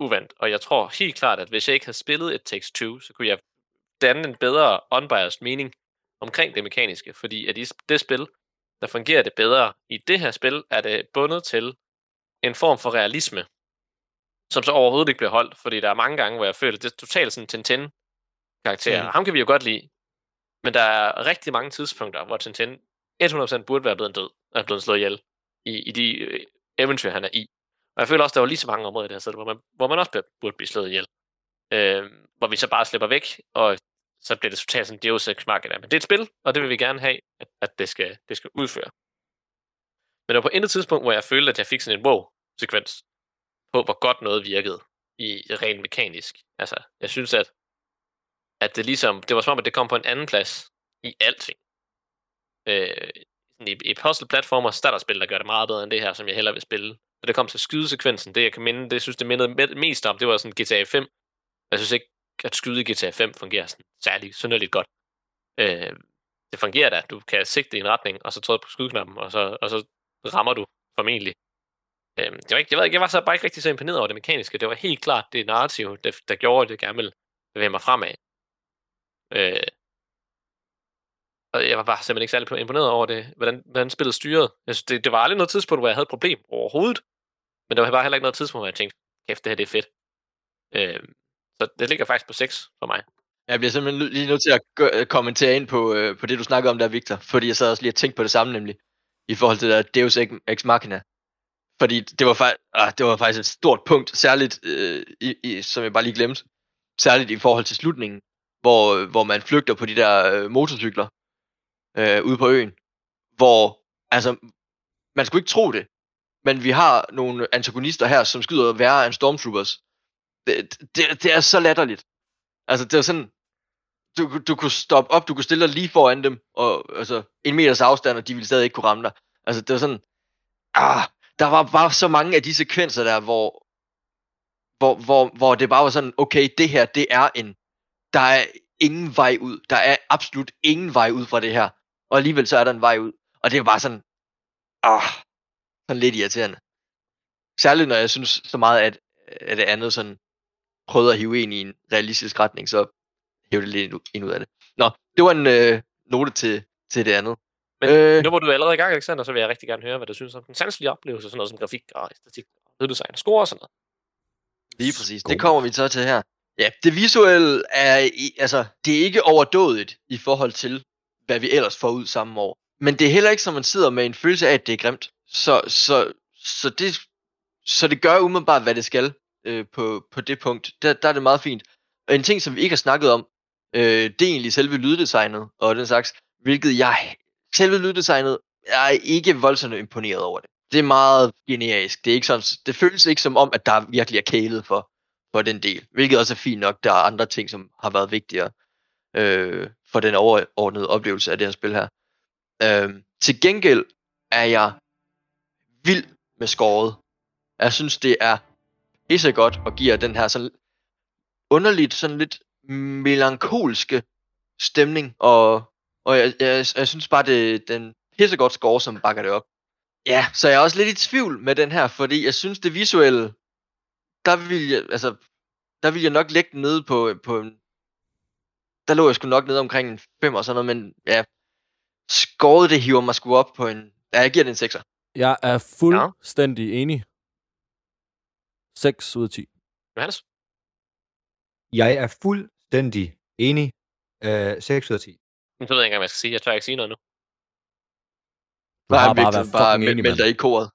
uvandt. Og jeg tror helt klart, at hvis jeg ikke havde spillet et Takes Two, så kunne jeg danne en bedre unbiased mening omkring det mekaniske. Fordi at i det spil, der fungerer det bedre. I det her spil er det bundet til en form for realisme, som så overhovedet ikke bliver holdt. Fordi der er mange gange, hvor jeg føler, det er totalt sådan Tintin karakter. Mm. Ham kan vi jo godt lide. Men der er rigtig mange tidspunkter, hvor Tintin 100% burde være blevet død, er blevet slået ihjel i, i de øh, eventyr, han er i. Og jeg føler også, der var lige så mange områder i det her sted, hvor man, hvor man også burde blive slået ihjel. Øh, hvor vi så bare slipper væk, og så bliver det totalt sådan Deus Ex Machina. Men det er et spil, og det vil vi gerne have, at, at det, skal, det skal udføre. Men der var på intet tidspunkt, hvor jeg følte, at jeg fik sådan en wow-sekvens på, hvor godt noget virkede i rent mekanisk. Altså, jeg synes, at, at det ligesom, det var som om, at det kom på en anden plads i alting. Øh, i, i puzzle-platformer, så er der spil, der gør det meget bedre end det her, som jeg hellere vil spille. Når det kom til skydesekvensen, det jeg kan minde, det jeg synes, det mindede mest om, det var sådan GTA 5. Jeg synes ikke, at skyde i GTA 5 fungerer sådan særlig synderligt godt. Øh, det fungerer da. Du kan sigte i en retning, og så trykke på skydeknappen, og så, og så rammer du formentlig. Øh, det var ikke, jeg, ved ikke, jeg var så bare ikke rigtig så imponeret over det mekaniske. Det var helt klart det narrativ, der, der gjorde, at det gerne ville bevæge mig fremad. Øh, og jeg var bare simpelthen ikke særlig imponeret over det, hvordan, hvordan spillet styrede. Jeg synes, det, det var aldrig noget tidspunkt, hvor jeg havde et problem overhovedet. Men der var bare heller ikke noget tidspunkt, hvor jeg tænkte, kæft, det her det er fedt. Øh, så det ligger faktisk på 6 for mig. Jeg bliver simpelthen lige nødt til at gø- øh, kommentere ind på, øh, på det, du snakkede om der, Victor. Fordi jeg sad også lige og tænkte på det samme nemlig. I forhold til der Deus Ex- Ex Machina. Fordi det var, fa- ah, det var faktisk et stort punkt, særligt, øh, i, i, som jeg bare lige glemte, særligt i forhold til slutningen, hvor, øh, hvor man flygter på de der øh, motorcykler øh, ude på øen, hvor, altså, man skulle ikke tro det, men vi har nogle antagonister her, som skyder værre end Stormtroopers. Det, det, det er så latterligt. Altså, det er sådan, du, du kunne stoppe op, du kunne stille dig lige foran dem, og altså, en meters afstand, og de ville stadig ikke kunne ramme dig. Altså, det var sådan, ah, der var bare så mange af de sekvenser der, hvor, hvor, hvor, hvor det bare var sådan, okay, det her, det er en, der er ingen vej ud. Der er absolut ingen vej ud fra det her. Og alligevel så er der en vej ud. Og det er bare sådan, ah, sådan lidt irriterende. Særligt når jeg synes så meget, at, at det andet sådan prøvede at hive ind i en realistisk retning, så hæve det lidt ind ud af det. Nå, det var en øh, note til, til det andet. Men øh, nu hvor du er allerede i gang, Alexander, så vil jeg rigtig gerne høre, hvad du synes om den sanselige oplevelse, sådan noget som grafik og æstetik lyddesign og score og sådan noget. Lige præcis. Det kommer vi så til her. Ja, det visuelle er, altså, det er ikke overdådigt i forhold til, hvad vi ellers får ud samme år. Men det er heller ikke, som man sidder med en følelse af, at det er grimt. Så, så, så, det, så det gør umiddelbart, hvad det skal øh, på, på det punkt. Der, der er det meget fint. Og en ting, som vi ikke har snakket om, øh, det er egentlig selve lyddesignet og den slags, hvilket jeg, selve lyddesignet, jeg er ikke voldsomt imponeret over det. Det er meget generisk. Det, er ikke sådan, det føles ikke som om, at der virkelig er kælet for, for den del. Hvilket også er fint nok. Der er andre ting, som har været vigtigere øh, for den overordnede oplevelse af det her spil her. Øh, til gengæld er jeg vild med skåret. Jeg synes, det er pisse godt og giver den her sådan underligt, sådan lidt melankolske stemning, og, og jeg, jeg, jeg synes bare, det den pissegodt score, som bakker det op. Ja, så jeg er også lidt i tvivl med den her, fordi jeg synes, det visuelle, der vil jeg, altså, der vil jeg nok lægge den nede på, på en, der lå jeg sgu nok nede omkring en 5 og sådan noget, men ja, skåret det hiver mig sgu op på en, ja, jeg giver den en 6'er. Jeg er fuldstændig ja. enig. 6 ud af 10. Johannes? Jeg er fuldstændig enig. Øh, 6 ud af 10. Men så ved jeg ikke engang, hvad jeg skal sige. Jeg tør ikke sige noget nu. Du har bare, bare, bare meld, meld dig i koret.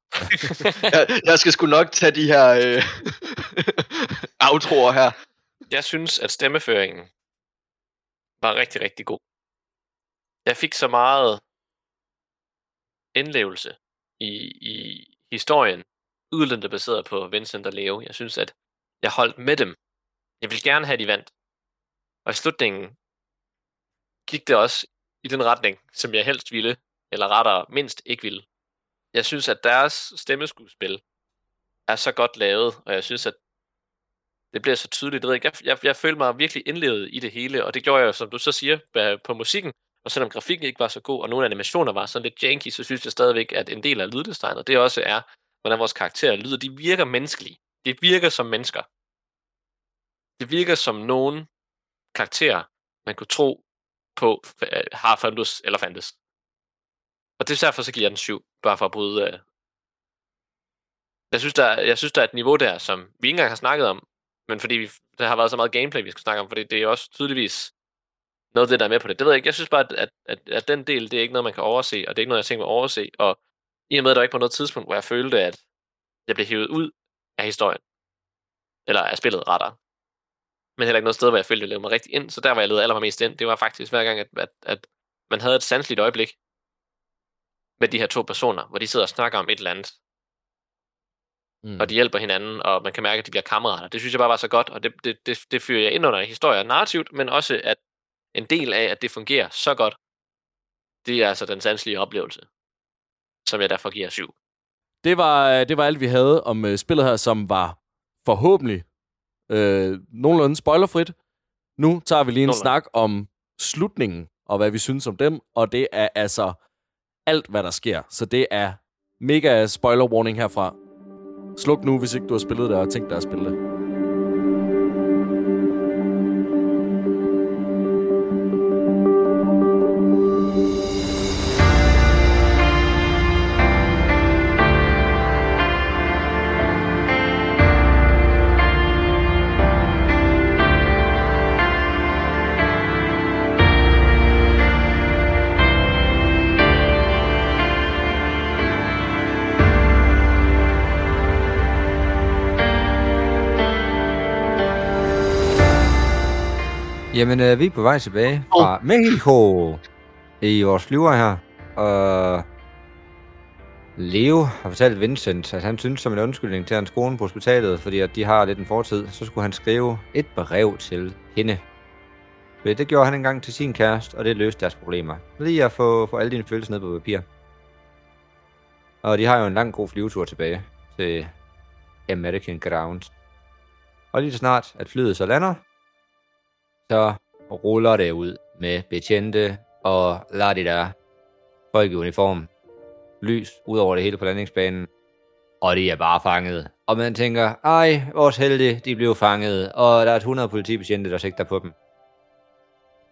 jeg, jeg skal sgu nok tage de her øh, outroer her. Jeg synes, at stemmeføringen var rigtig, rigtig god. Jeg fik så meget indlevelse i, i historien, udelukkende baseret på Vincent og Leo. Jeg synes, at jeg holdt med dem. Jeg ville gerne have, at de vandt. Og i slutningen gik det også i den retning, som jeg helst ville, eller rettere mindst ikke ville. Jeg synes, at deres stemmeskuespil er så godt lavet, og jeg synes, at det bliver så tydeligt. Jeg, jeg, jeg, jeg følte mig virkelig indlevet i det hele, og det gjorde jeg, som du så siger, på musikken. Og selvom grafikken ikke var så god, og nogle animationer var sådan lidt janky, så synes jeg stadigvæk, at en del af lyddesignet, det også er, hvordan vores karakterer lyder. De virker menneskelige. Det virker som mennesker. Det virker som nogen karakterer, man kunne tro på øh, har fandtes eller fandtes. Og det er derfor, så giver jeg den 7, bare for at bryde Øh... Jeg synes, der, jeg synes, der er et niveau der, som vi ikke engang har snakket om, men fordi vi, der har været så meget gameplay, vi skal snakke om, fordi det er også tydeligvis noget af det, der er med på det. Det ved jeg ikke. Jeg synes bare, at, at, at den del, det er ikke noget, man kan overse, og det er ikke noget, jeg tænker mig at overse. Og i og med, at der ikke på noget tidspunkt, hvor jeg følte, at jeg blev hævet ud af historien. Eller af spillet, rettere. Men heller ikke noget sted, hvor jeg følte, at jeg lavede mig rigtig ind. Så der, hvor jeg ledte allermest ind, det var faktisk hver gang, at, at, at man havde et sandsligt øjeblik med de her to personer, hvor de sidder og snakker om et eller andet. Mm. Og de hjælper hinanden, og man kan mærke, at de bliver kammerater. Det synes jeg bare var så godt, og det, det, det, det fyrer jeg ind under historien narrativt, men også, at en del af, at det fungerer så godt, det er altså den sandslige oplevelse, som jeg derfor giver syv. Det var, det var alt, vi havde om uh, spillet her, som var forhåbentlig uh, nogenlunde spoilerfrit. Nu tager vi lige en nogenlunde. snak om slutningen, og hvad vi synes om dem, og det er altså alt, hvad der sker. Så det er mega spoiler warning herfra. Sluk nu, hvis ikke du har spillet det, og tænkt dig at spille det. Jamen, øh, vi er på vej tilbage fra Mexico i vores flyver her. Og Leo har fortalt Vincent, at han synes som en undskyldning til hans kone på hospitalet, fordi at de har lidt en fortid, så skulle han skrive et brev til hende. Men det gjorde han engang til sin kæreste, og det løste deres problemer. Lige at få, få alle dine følelser ned på papir. Og de har jo en lang god flyvetur tilbage til American Grounds. Og lige så snart, at flyet så lander, så ruller det ud med betjente og la det der folk i uniform. Lys ud over det hele på landingsbanen. Og de er bare fanget. Og man tænker, ej, vores helte, de blev fanget. Og der er 100 politibetjente, der sigter på dem.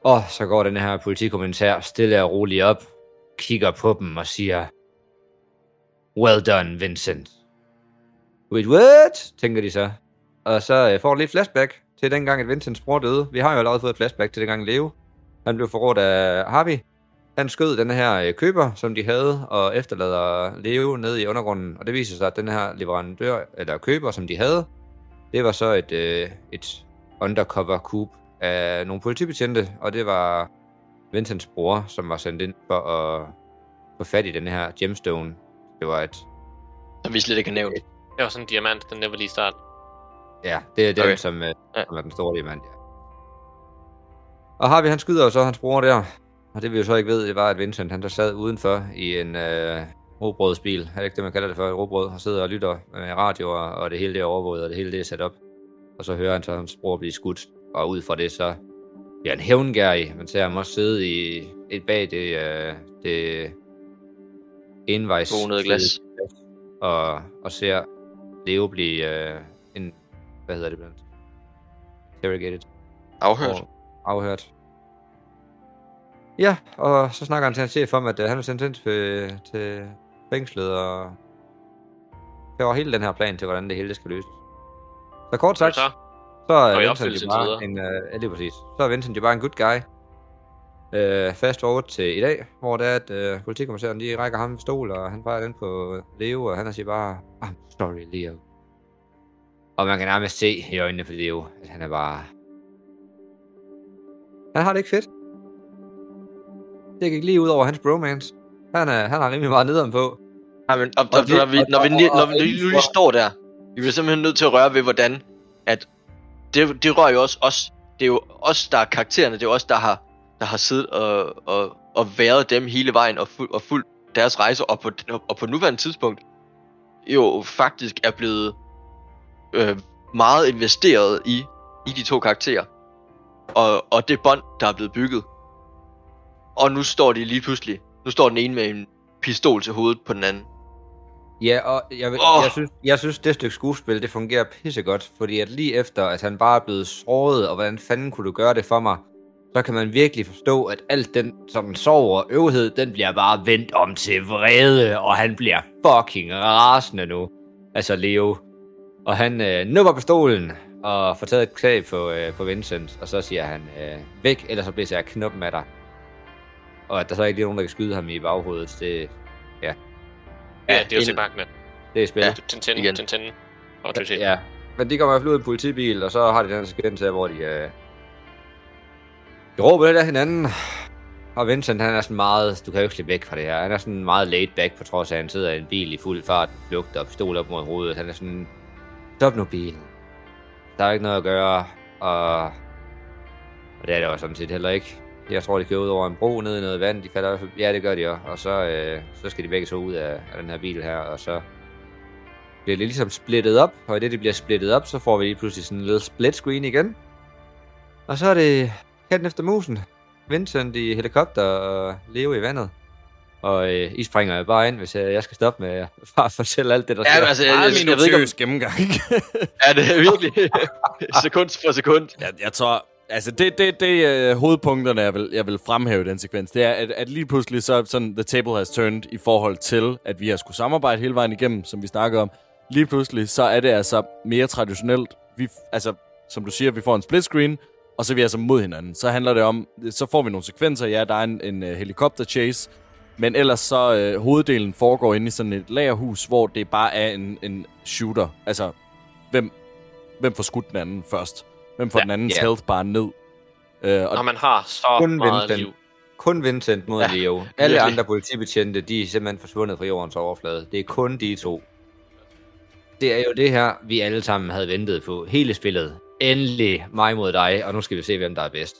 Og så går den her politikommentær stille og roligt op, kigger på dem og siger, Well done, Vincent. Wait, what? tænker de så. Og så øh, får de lidt flashback til dengang, at Vincents bror døde. Vi har jo allerede fået et flashback til dengang Leo. Han blev forrådt af Harvey. Han skød den her øh, køber, som de havde, og efterlader Leo nede i undergrunden. Og det viser sig, at den her leverandør, eller køber, som de havde, det var så et, øh, et undercover coup af nogle politibetjente, og det var Vincents bror, som var sendt ind for at få fat i den her gemstone. Det var et... Som vi slet ikke har nævnt. Det var sådan en diamant, den never lige start. Ja, det er den, Okay. som, øh, som er den store diamant, ja. Og Harvey, han skyder så hans bror der. Og det vi jo så ikke ved, det var, at Vincent, han der sad udenfor i en øh, robrødsbil. Er det ikke det, man kalder det for? Et robrød. Og sidder og lytter med radio, og, og det hele det er overvåget, og det hele det er sat op. Og så hører han så hans bror blive skudt. Og ud fra det, så bliver han hævngærig. Man ser ham også sidde i et bag det, øh, det envejs Bonede glas. og, og ser Leo blive øh, en, hvad hedder det blandt? Interrogated. Afhørt. Og, afhørt. Ja, og så snakker han til hans chef om, at øh, han er sendt ind til, til fængslet, og var hele den her plan til, hvordan det hele skal løses. Så kort sagt, Så, så er Og i Vincent jo bare en, uh, ja, lige præcis. Så er Vincent jo bare en good guy. Uh, fast forward til i dag, hvor det er, at uh, politikommissæren de rækker ham en stol, og han peger den på Leo, og han siger bare, I'm sorry, Leo. Og man kan nærmest se i øjnene på Leo, at han er bare... Han har det ikke fedt. Det gik lige ud over hans bromance. Han, er, han har rimelig meget nederen på. Ja, men, og, og, Og når vi, når vi, når vi lige, lige står der, vi bliver simpelthen nødt til at røre ved, hvordan at det, det rører jo også os. Det er jo os, der er karaktererne. Det er jo os, der har, der har siddet og, og, og været dem hele vejen og, fuld, og fuldt deres rejse. Og på, og på nuværende tidspunkt jo faktisk er blevet øh, meget investeret i, i de to karakterer. Og, og det bånd, der er blevet bygget. Og nu står de lige pludselig. Nu står den ene med en pistol til hovedet på den anden. Ja, og jeg, vil, Åh. jeg, synes, jeg synes, det stykke skuespil, det fungerer pissegodt, fordi at lige efter, at han bare er blevet såret, og hvordan fanden kunne du gøre det for mig, så kan man virkelig forstå, at alt den sådan sorg og øvhed, den bliver bare vendt om til vrede, og han bliver fucking rasende nu. Altså Leo. Og han øh, nupper pistolen, og får taget et klag på, øh, på Vincent, og så siger han, øh, væk, ellers så bliver jeg knuppen af dig. Og at der så ikke lige er nogen, der kan skyde ham i baghovedet, det, ja, ja, det er jo til Magna. det er spil. Ja. Tintin, Igen. Tintin. Og Tintin. Ja, men de kommer i hvert fald ud i en politibil, og så har de den her sekvens her, hvor de, øh, de råber lidt af hinanden. Og Vincent, han er sådan meget, du kan jo ikke slippe væk fra det her. Han er sådan meget laid back, på trods af, at han sidder i en bil i fuld fart, flugter og pistol op mod hovedet. Han er sådan, stop nu bilen. Der er ikke noget at gøre, og, og det er det jo sådan set heller ikke. Jeg tror, de kører ud over en bro ned i noget vand. De falder ja, det gør de også. Og så, øh, så skal de begge så ud af, af den her bil her, og så bliver det ligesom splittet op, og i det, det bliver splittet op, så får vi lige pludselig sådan en lille split screen igen. Og så er det katten efter musen. Vincent i helikopter og Leo i vandet. Og øh, I springer bare ind, hvis øh, jeg skal stoppe med at fortælle alt det, der Ja, sker. altså, jeg, jeg, Meget jeg, ved ikke, om, gennemgang. er det virkelig sekund for sekund? jeg, jeg tror, altså det, det, det uh, hovedpunkterne, jeg vil, jeg vil fremhæve i den sekvens, det er, at, at lige pludselig så er sådan, the table has turned i forhold til, at vi har skulle samarbejde hele vejen igennem, som vi snakkede om. Lige pludselig, så er det altså mere traditionelt. Vi, altså, som du siger, vi får en split screen, og så er vi altså mod hinanden. Så handler det om, så får vi nogle sekvenser, ja, der er en, en uh, helikopter chase, men ellers så uh, hoveddelen foregår inde i sådan et lagerhus, hvor det bare er en, en shooter. Altså, hvem, hvem får skudt den anden først? Hvem får Ja, den andens ja. health bare ned? Øh, Når man har så Kun meget Vincent. liv. Kun Vincent mod ja, Leo. Alle virkelig. andre politibetjente, de er simpelthen forsvundet fra jordens overflade. Det er kun de to. Det er jo det her, vi alle sammen havde ventet på. Hele spillet. Endelig mig mod dig, og nu skal vi se, hvem der er bedst.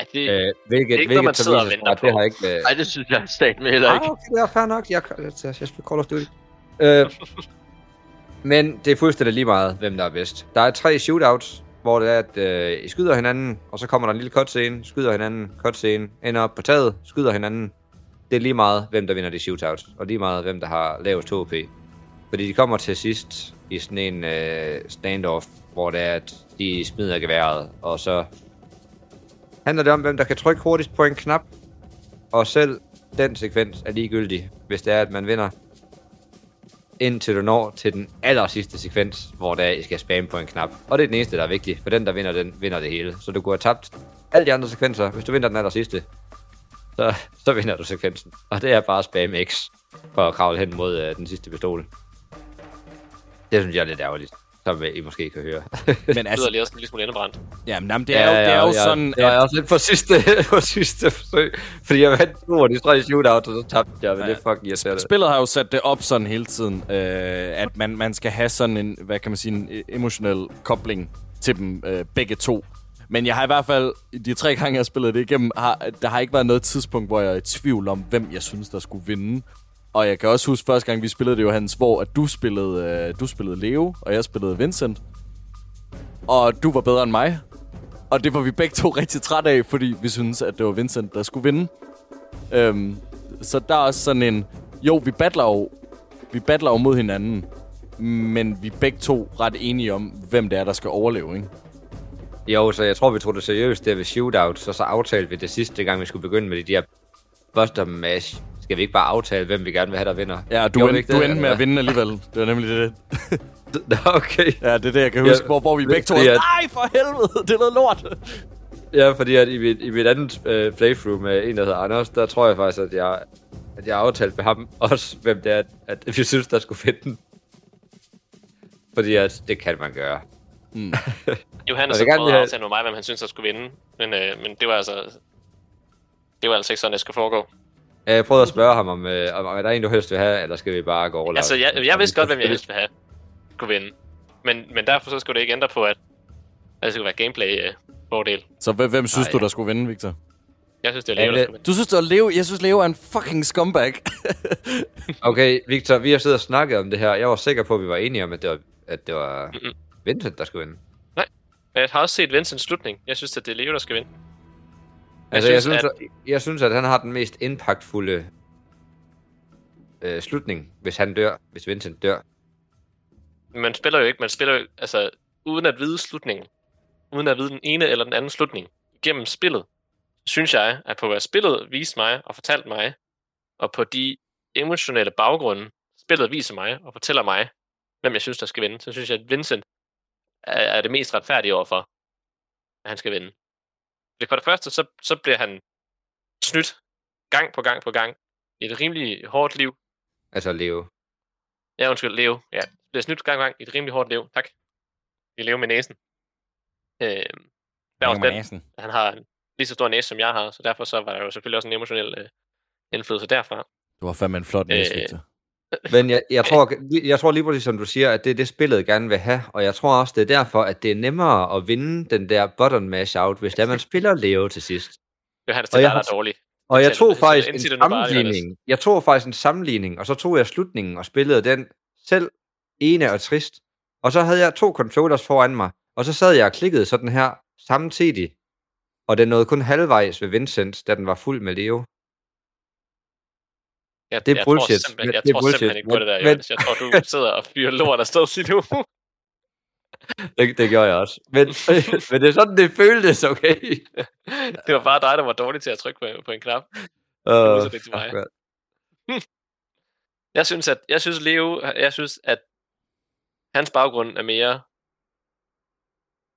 Ja, det, Øh, hvilket, det er ikke hvilket noget, man sidder og venter det på. har ikke... Øh... Nej, det synes jeg stat med heller ikke. Ah, okay, det er fair nok. Jeg, jeg, jeg, jeg spiller Call of Duty. Øh, men det er fuldstændig lige meget, hvem der er bedst. Der er tre shootouts, hvor det er, at øh, I skyder hinanden, og så kommer der en lille cutscene, skyder hinanden, cutscene, ender op på taget, skyder hinanden. Det er lige meget, hvem der vinder de shootouts, og lige meget, hvem der har lavest HP. Fordi de kommer til sidst i sådan en øh, standoff, hvor det er, at de smider geværet, og så handler det om, hvem der kan trykke hurtigst på en knap, og selv den sekvens er ligegyldig, hvis det er, at man vinder indtil du når til den aller sidste sekvens, hvor der I skal spamme på en knap. Og det er den eneste, der er vigtig, for den, der vinder, den vinder det hele. Så du kunne have tabt alle de andre sekvenser. Hvis du vinder den aller sidste, så, så vinder du sekvensen. Og det er bare spam X for at kravle hen mod øh, den sidste pistol. Det synes jeg er lidt ærgerligt, som I måske kan høre. Men det lyder altså, lige også en lille smule indebrændt. jamen, jamen, det er jo, det er jo sådan, Jeg er også lidt på sidste, på sidste forsøg, fordi jeg vandt to af de tre shootouts, og så tabte jeg, men det er fucking irriterende. Spillet har jo sat det op sådan hele tiden, øh, at man, man skal have sådan en, hvad kan man sige, en øh, emotionel kobling til dem øh, begge to. Men jeg har i hvert fald, i de tre gange, jeg har spillet det igennem, har, der har ikke været noget tidspunkt, hvor jeg er i tvivl om, hvem jeg synes, der skulle vinde. Og jeg kan også huske første gang, vi spillede det, Johannes, hvor at du spillede, øh, du spillede Leo, og jeg spillede Vincent. Og du var bedre end mig. Og det var vi begge to rigtig trætte af, fordi vi synes at det var Vincent, der skulle vinde. Øhm, så der er også sådan en... Jo, vi battler jo, vi battler jo mod hinanden, men vi er begge to ret enige om, hvem det er, der skal overleve, ikke? Jo, så jeg tror, vi tog det seriøst der ved shootout, så så aftalte vi det sidste gang, vi skulle begynde med de der Buster Mash. Skal vi ikke bare aftale, hvem vi gerne vil have, der vinder? Ja, du, end, du det, endte med at vinde alligevel. Det var nemlig det. Okay. Ja, det er det, jeg kan Ja, huske, hvor, hvor vi begge to var, at- nej for helvede, det er noget lort. Ja, fordi at i mit, i mit andet øh, playthrough med en, der hedder Anders, der tror jeg faktisk, at jeg, at jeg aftalte med ham også, hvem det er, at vi synes, der skulle finde den. Fordi at det kan man gøre. Mm. Johannes har prøvet at aftale med mig, hvem han synes, der skulle vinde. Men, øh, men det var altså... Det var altså ikke sådan, det skulle foregå. Jeg prøvede at spørge ham, om, øh, om er der en, du helst vil have, eller skal vi bare gå over Altså, jeg, jeg vidste godt, hvem jeg helst ville have kunne vinde. Men, men derfor så skulle det ikke ændre på, at, at det skulle være gameplay-fordel. Så hvem, hvem synes Nej, du, ja. der skulle vinde, Victor? jeg synes, det er Ja, Leo, vinde. Du synes, det var Leo? Jeg synes, Leo er en fucking scumbag. Okay, Victor, vi har siddet og snakket om det her. Jeg var sikker på, at vi var enige om, at det var, at det var. Vincent, der skulle vinde. Men Jeg har også set Vincents slutning. Jeg synes, at det er Leo, der skal vinde. Altså, jeg synes, synes, at... jeg synes, at han har den mest impactfulde øh, slutning, hvis han dør, hvis Vincent dør. Man spiller jo ikke, man spiller jo, altså, uden at vide slutningen, uden at vide den ene eller den anden slutning, gennem spillet, synes jeg, at på hvad spillet viste mig og fortalte mig, og på de emotionelle baggrunde, spillet viser mig og fortæller mig, hvem jeg synes, der skal vinde, så synes jeg, at Vincent er, er det mest retfærdige overfor, at han skal vinde. Det for det første, så, så bliver han snydt gang på gang på gang i et rimelig hårdt liv. Altså Leo. Ja, undskyld, Leo. Ja, bliver snydt gang på gang i et rimelig hårdt liv. Tak. Vi lever med næsen. Øh, der er også den, næsen. han har en lige så stor næse, som jeg har, så derfor så var der jo selvfølgelig også en emotionel øh, indflydelse derfra. Du var fandme en flot næse, Øh, Victor. Men jeg, jeg, tror, jeg tror lige præcis, som du siger, at det er det, spillet gerne vil have. Og jeg tror også, det er derfor, at det er nemmere at vinde den der button mash out, hvis der man spiller Leo til sidst. Det er har- der dårligt. Og jeg tog faktisk en det sammenligning. Jeg tog faktisk en sammenligning, og så tog jeg slutningen og spillede den selv ene og trist. Og så havde jeg to controllers foran mig, og så sad jeg og klikkede sådan her samtidig. Og den nåede kun halvvejs ved Vincent, da den var fuld med Leo. Jeg, Det er jeg bullshit. Tror simpelthen, jeg Det tror bullshit. simpelthen ikke på det der, Men-. Jeg tror, du sidder og fyrer lort afsted lige nu. Det, det gjorde jeg også. Men, men det er sådan, det føltes, okay? det var bare dig, der var dårlig til at trykke på, på en knap. Uh, til mig. Jeg synes, at jeg synes, Leo, jeg synes, at hans baggrund er mere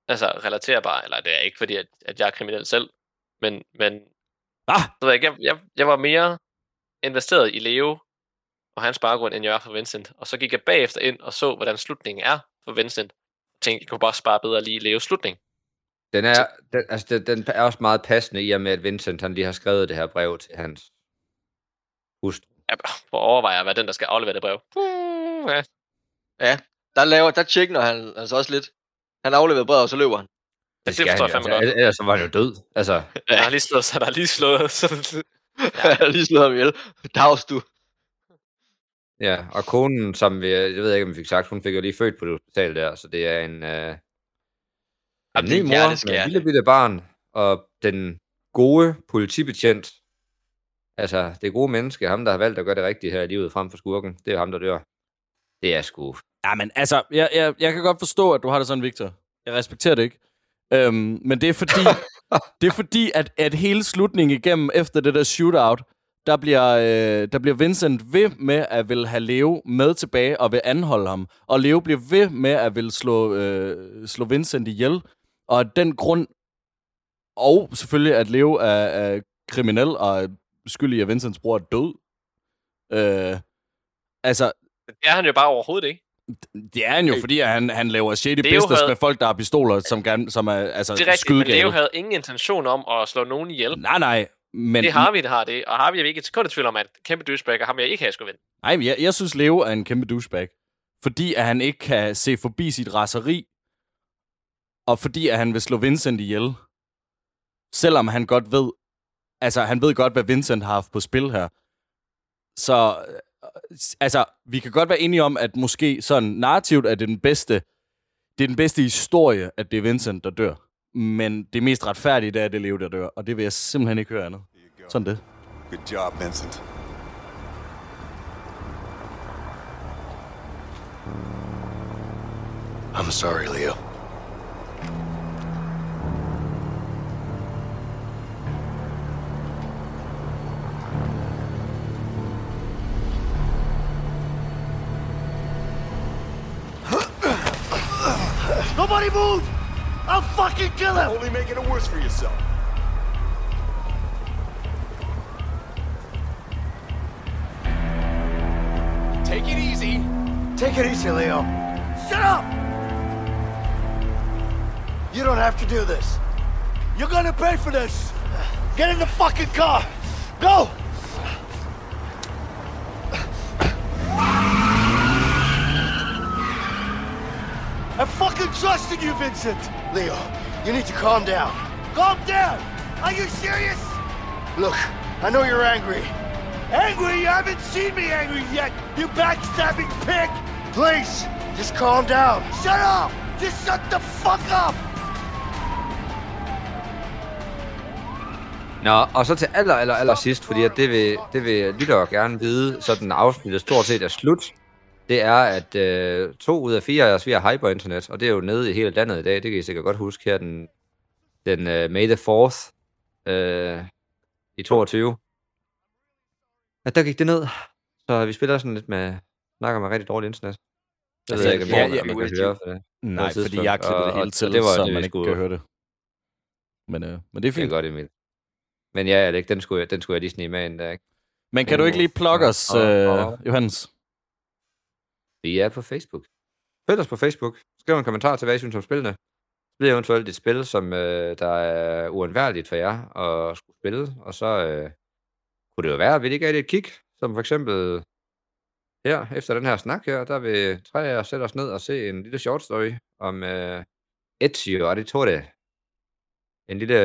altså relaterbar, eller det er ikke fordi, at, at jeg er kriminel selv, men, men ah! ved ikke, jeg, jeg, jeg var mere investeret i Leo og hans baggrund, end jeg var for Vincent. Og så gik jeg bagefter ind og så, hvordan slutningen er for Vincent. Jeg tænkte, jeg kunne bare spare bedre lige Leos slutning. Den er, den, altså, den, den er også meget passende i og med, at Vincent han lige har skrevet det her brev til hans hustru. Jeg får overveje, hvad den, der skal aflevere det brev. Uh, ja. Ja, der, laver, der tjekker han altså også lidt. Han afleverer brevet, og så løber han. Ja, det skal forstår jeg jo, fandme altså, godt. Ellers så var han jo død. Altså, Han har lige slået, så der er lige slået. Så, Ja. Lige slået ham ihjel. Dags du. ja, og konen, som vi, jeg ved ikke, om vi fik sagt, hun fik jo lige født på det hospital der, så det er en, øh, en Jamen, det ny mor med et lille bitte barn, og den gode politibetjent, altså det gode menneske, ham der har valgt at gøre det rigtige her i livet frem for skurken, det er ham, der dør. Det er sgu... Ja, men altså, jeg, jeg, jeg kan godt forstå, at du har det sådan, Victor. Jeg respekterer det ikke. Øhm, men det er fordi, det er fordi at, at hele slutningen igennem efter det der shootout, der bliver, øh, der bliver Vincent ved med at vil have Leo med tilbage og vil anholde ham. Og Leo bliver ved med at vil slå, øh, slå Vincent ihjel. Og af den grund, og selvfølgelig at Leo er, er kriminel og er skyldig, at Vincents bror er død. Øh, altså, det er han jo bare overhovedet ikke det er han jo, fordi at han, han laver shady Leo business havde- med folk, der har pistoler, som, gerne, som er altså, Det er rigtigt, men. Leo havde ingen intention om at slå nogen ihjel. Nej, nej. Men, det har vi, det har det. Og har vi ikke et sekund i tvivl om, at kæmpe douchebag, og ham jeg ikke have skulle vinde. Nej, men jeg, jeg synes, Leo er en kæmpe douchebag. Fordi at han ikke kan se forbi sit raseri, og fordi at han vil slå Vincent ihjel. Selvom han godt ved, altså han ved godt, hvad Vincent har haft på spil her. Så, øh, altså, vi kan godt være enige om, at måske sådan narrativt er det den bedste, det er den bedste historie, at det er Vincent, der dør. Men det mest retfærdige, det er, at det er Leo, der dør. Og det vil jeg simpelthen ikke høre andet. Sådan det. Good job, Vincent. I'm sorry, Leo. Nobody move! I'll fucking kill him! Only making it worse for yourself. Take it easy. Take it easy, Leo. Shut up! You don't have to do this. You're gonna pay for this. Get in the fucking car. Go! I'm fucking trusting you, Vincent. Leo, you need to calm down. Calm down! Are you serious? Look, I know you're angry. Angry? You haven't seen me angry yet, you backstabbing pig! Please, just calm down. Shut up! Just shut the fuck up! Nå, og så til aller, aller, aller sidst, fordi at det vil, det vil lyttere gerne vide, så den afsnittet stort set er slut. Det er, at øh, to ud af fire af os, vi har hyper-internet, og det er jo nede i hele landet i dag, det kan I sikkert godt huske her den, den øh, May the 4th øh, i 22. At der gik det ned, så vi spiller sådan lidt med, snakker med rigtig dårligt internet. Det Altså, ved jeg ikke, om ja, ja, man kan høre for det. Nej, et fordi jeg har tidspunkt, klippet det og- hele og til, det var så det, man ikke skulle- kan høre det. Men, øh, men det er Det er fint. godt, Emil. Men ja, Alec, den skulle, jeg, den skulle jeg lige snige med ind der, ikke? Men kan du ikke lige plukke os, øh, Johannes? Vi er på Facebook. Følg os på Facebook. Skriv en kommentar til, hvad I synes om spillene. Spil eventuelt et spil, som øh, der er uundværligt for jer at skulle spille. Og så øh, kunne det jo være, at vi lige gav det et kig. Som for eksempel her, efter den her snak her, der vil tre af os sætte os ned og se en lille short story om øh, Ezio Auditore. En lille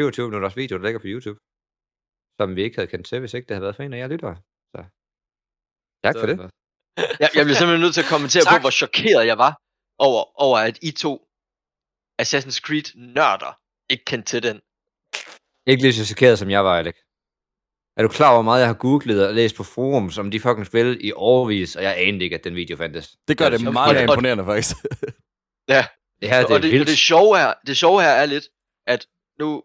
27 minutters video, der ligger på YouTube. Som vi ikke havde kendt til, hvis ikke det havde været for en af jer lyttere. Så tak for det. Jeg, jeg bliver simpelthen nødt til at kommentere på, Tak. hvor chokeret jeg var over, over at I to Assassin's Creed nørder ikke kendte til den. Ikke lige så chokeret, som jeg var, Alec. Er du klar over, hvor meget jeg har googlet og læst på forums om de fucking spil i overvis, og jeg anede ikke, at den video fandtes. Det gør det sjovt. meget Og- imponerende, faktisk. Ja, Ja, det og er det, vildt. og det, sjove her, det sjove her er lidt, at nu...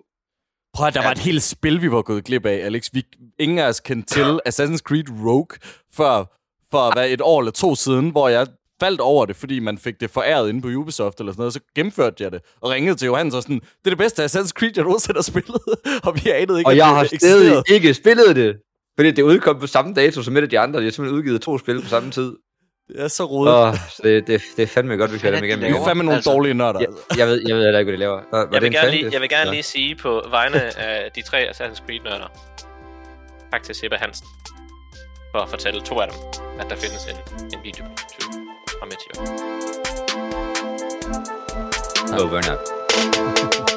Prøv at der Ja. var et helt spil, vi var gået glip af, Alex. Vi, ingen af os kendte til Assassin's Creed Rogue før for hvad, et år eller to siden, hvor jeg faldt over det, fordi man fik det foræret inde på Ubisoft eller sådan noget, så gennemførte jeg det og ringede til Johannes og sådan, det er det bedste Assassin's Creed, jeg nogensinde har spillet, og vi anede ikke, Og jeg har stadig ikke spillet det, fordi det udkom på samme dato som et af de andre. Jeg har simpelthen udgivet to spil på samme tid. Det er så rodet. Åh, oh, det, det, det er fandme godt, vi kører dem igennem. Vi er fandme nogle altså, dårlige nørder. Jeg, jeg, ved, jeg ved heller ikke, hvad de laver. Nå, jeg, vil gerne lige, jeg vil gerne lige sige på vegne af de tre Assassin's Creed-nørder. Tak til Seba Hansen for at fortælle to af dem. at der findes en, en video på YouTube fra Mathias. Over now.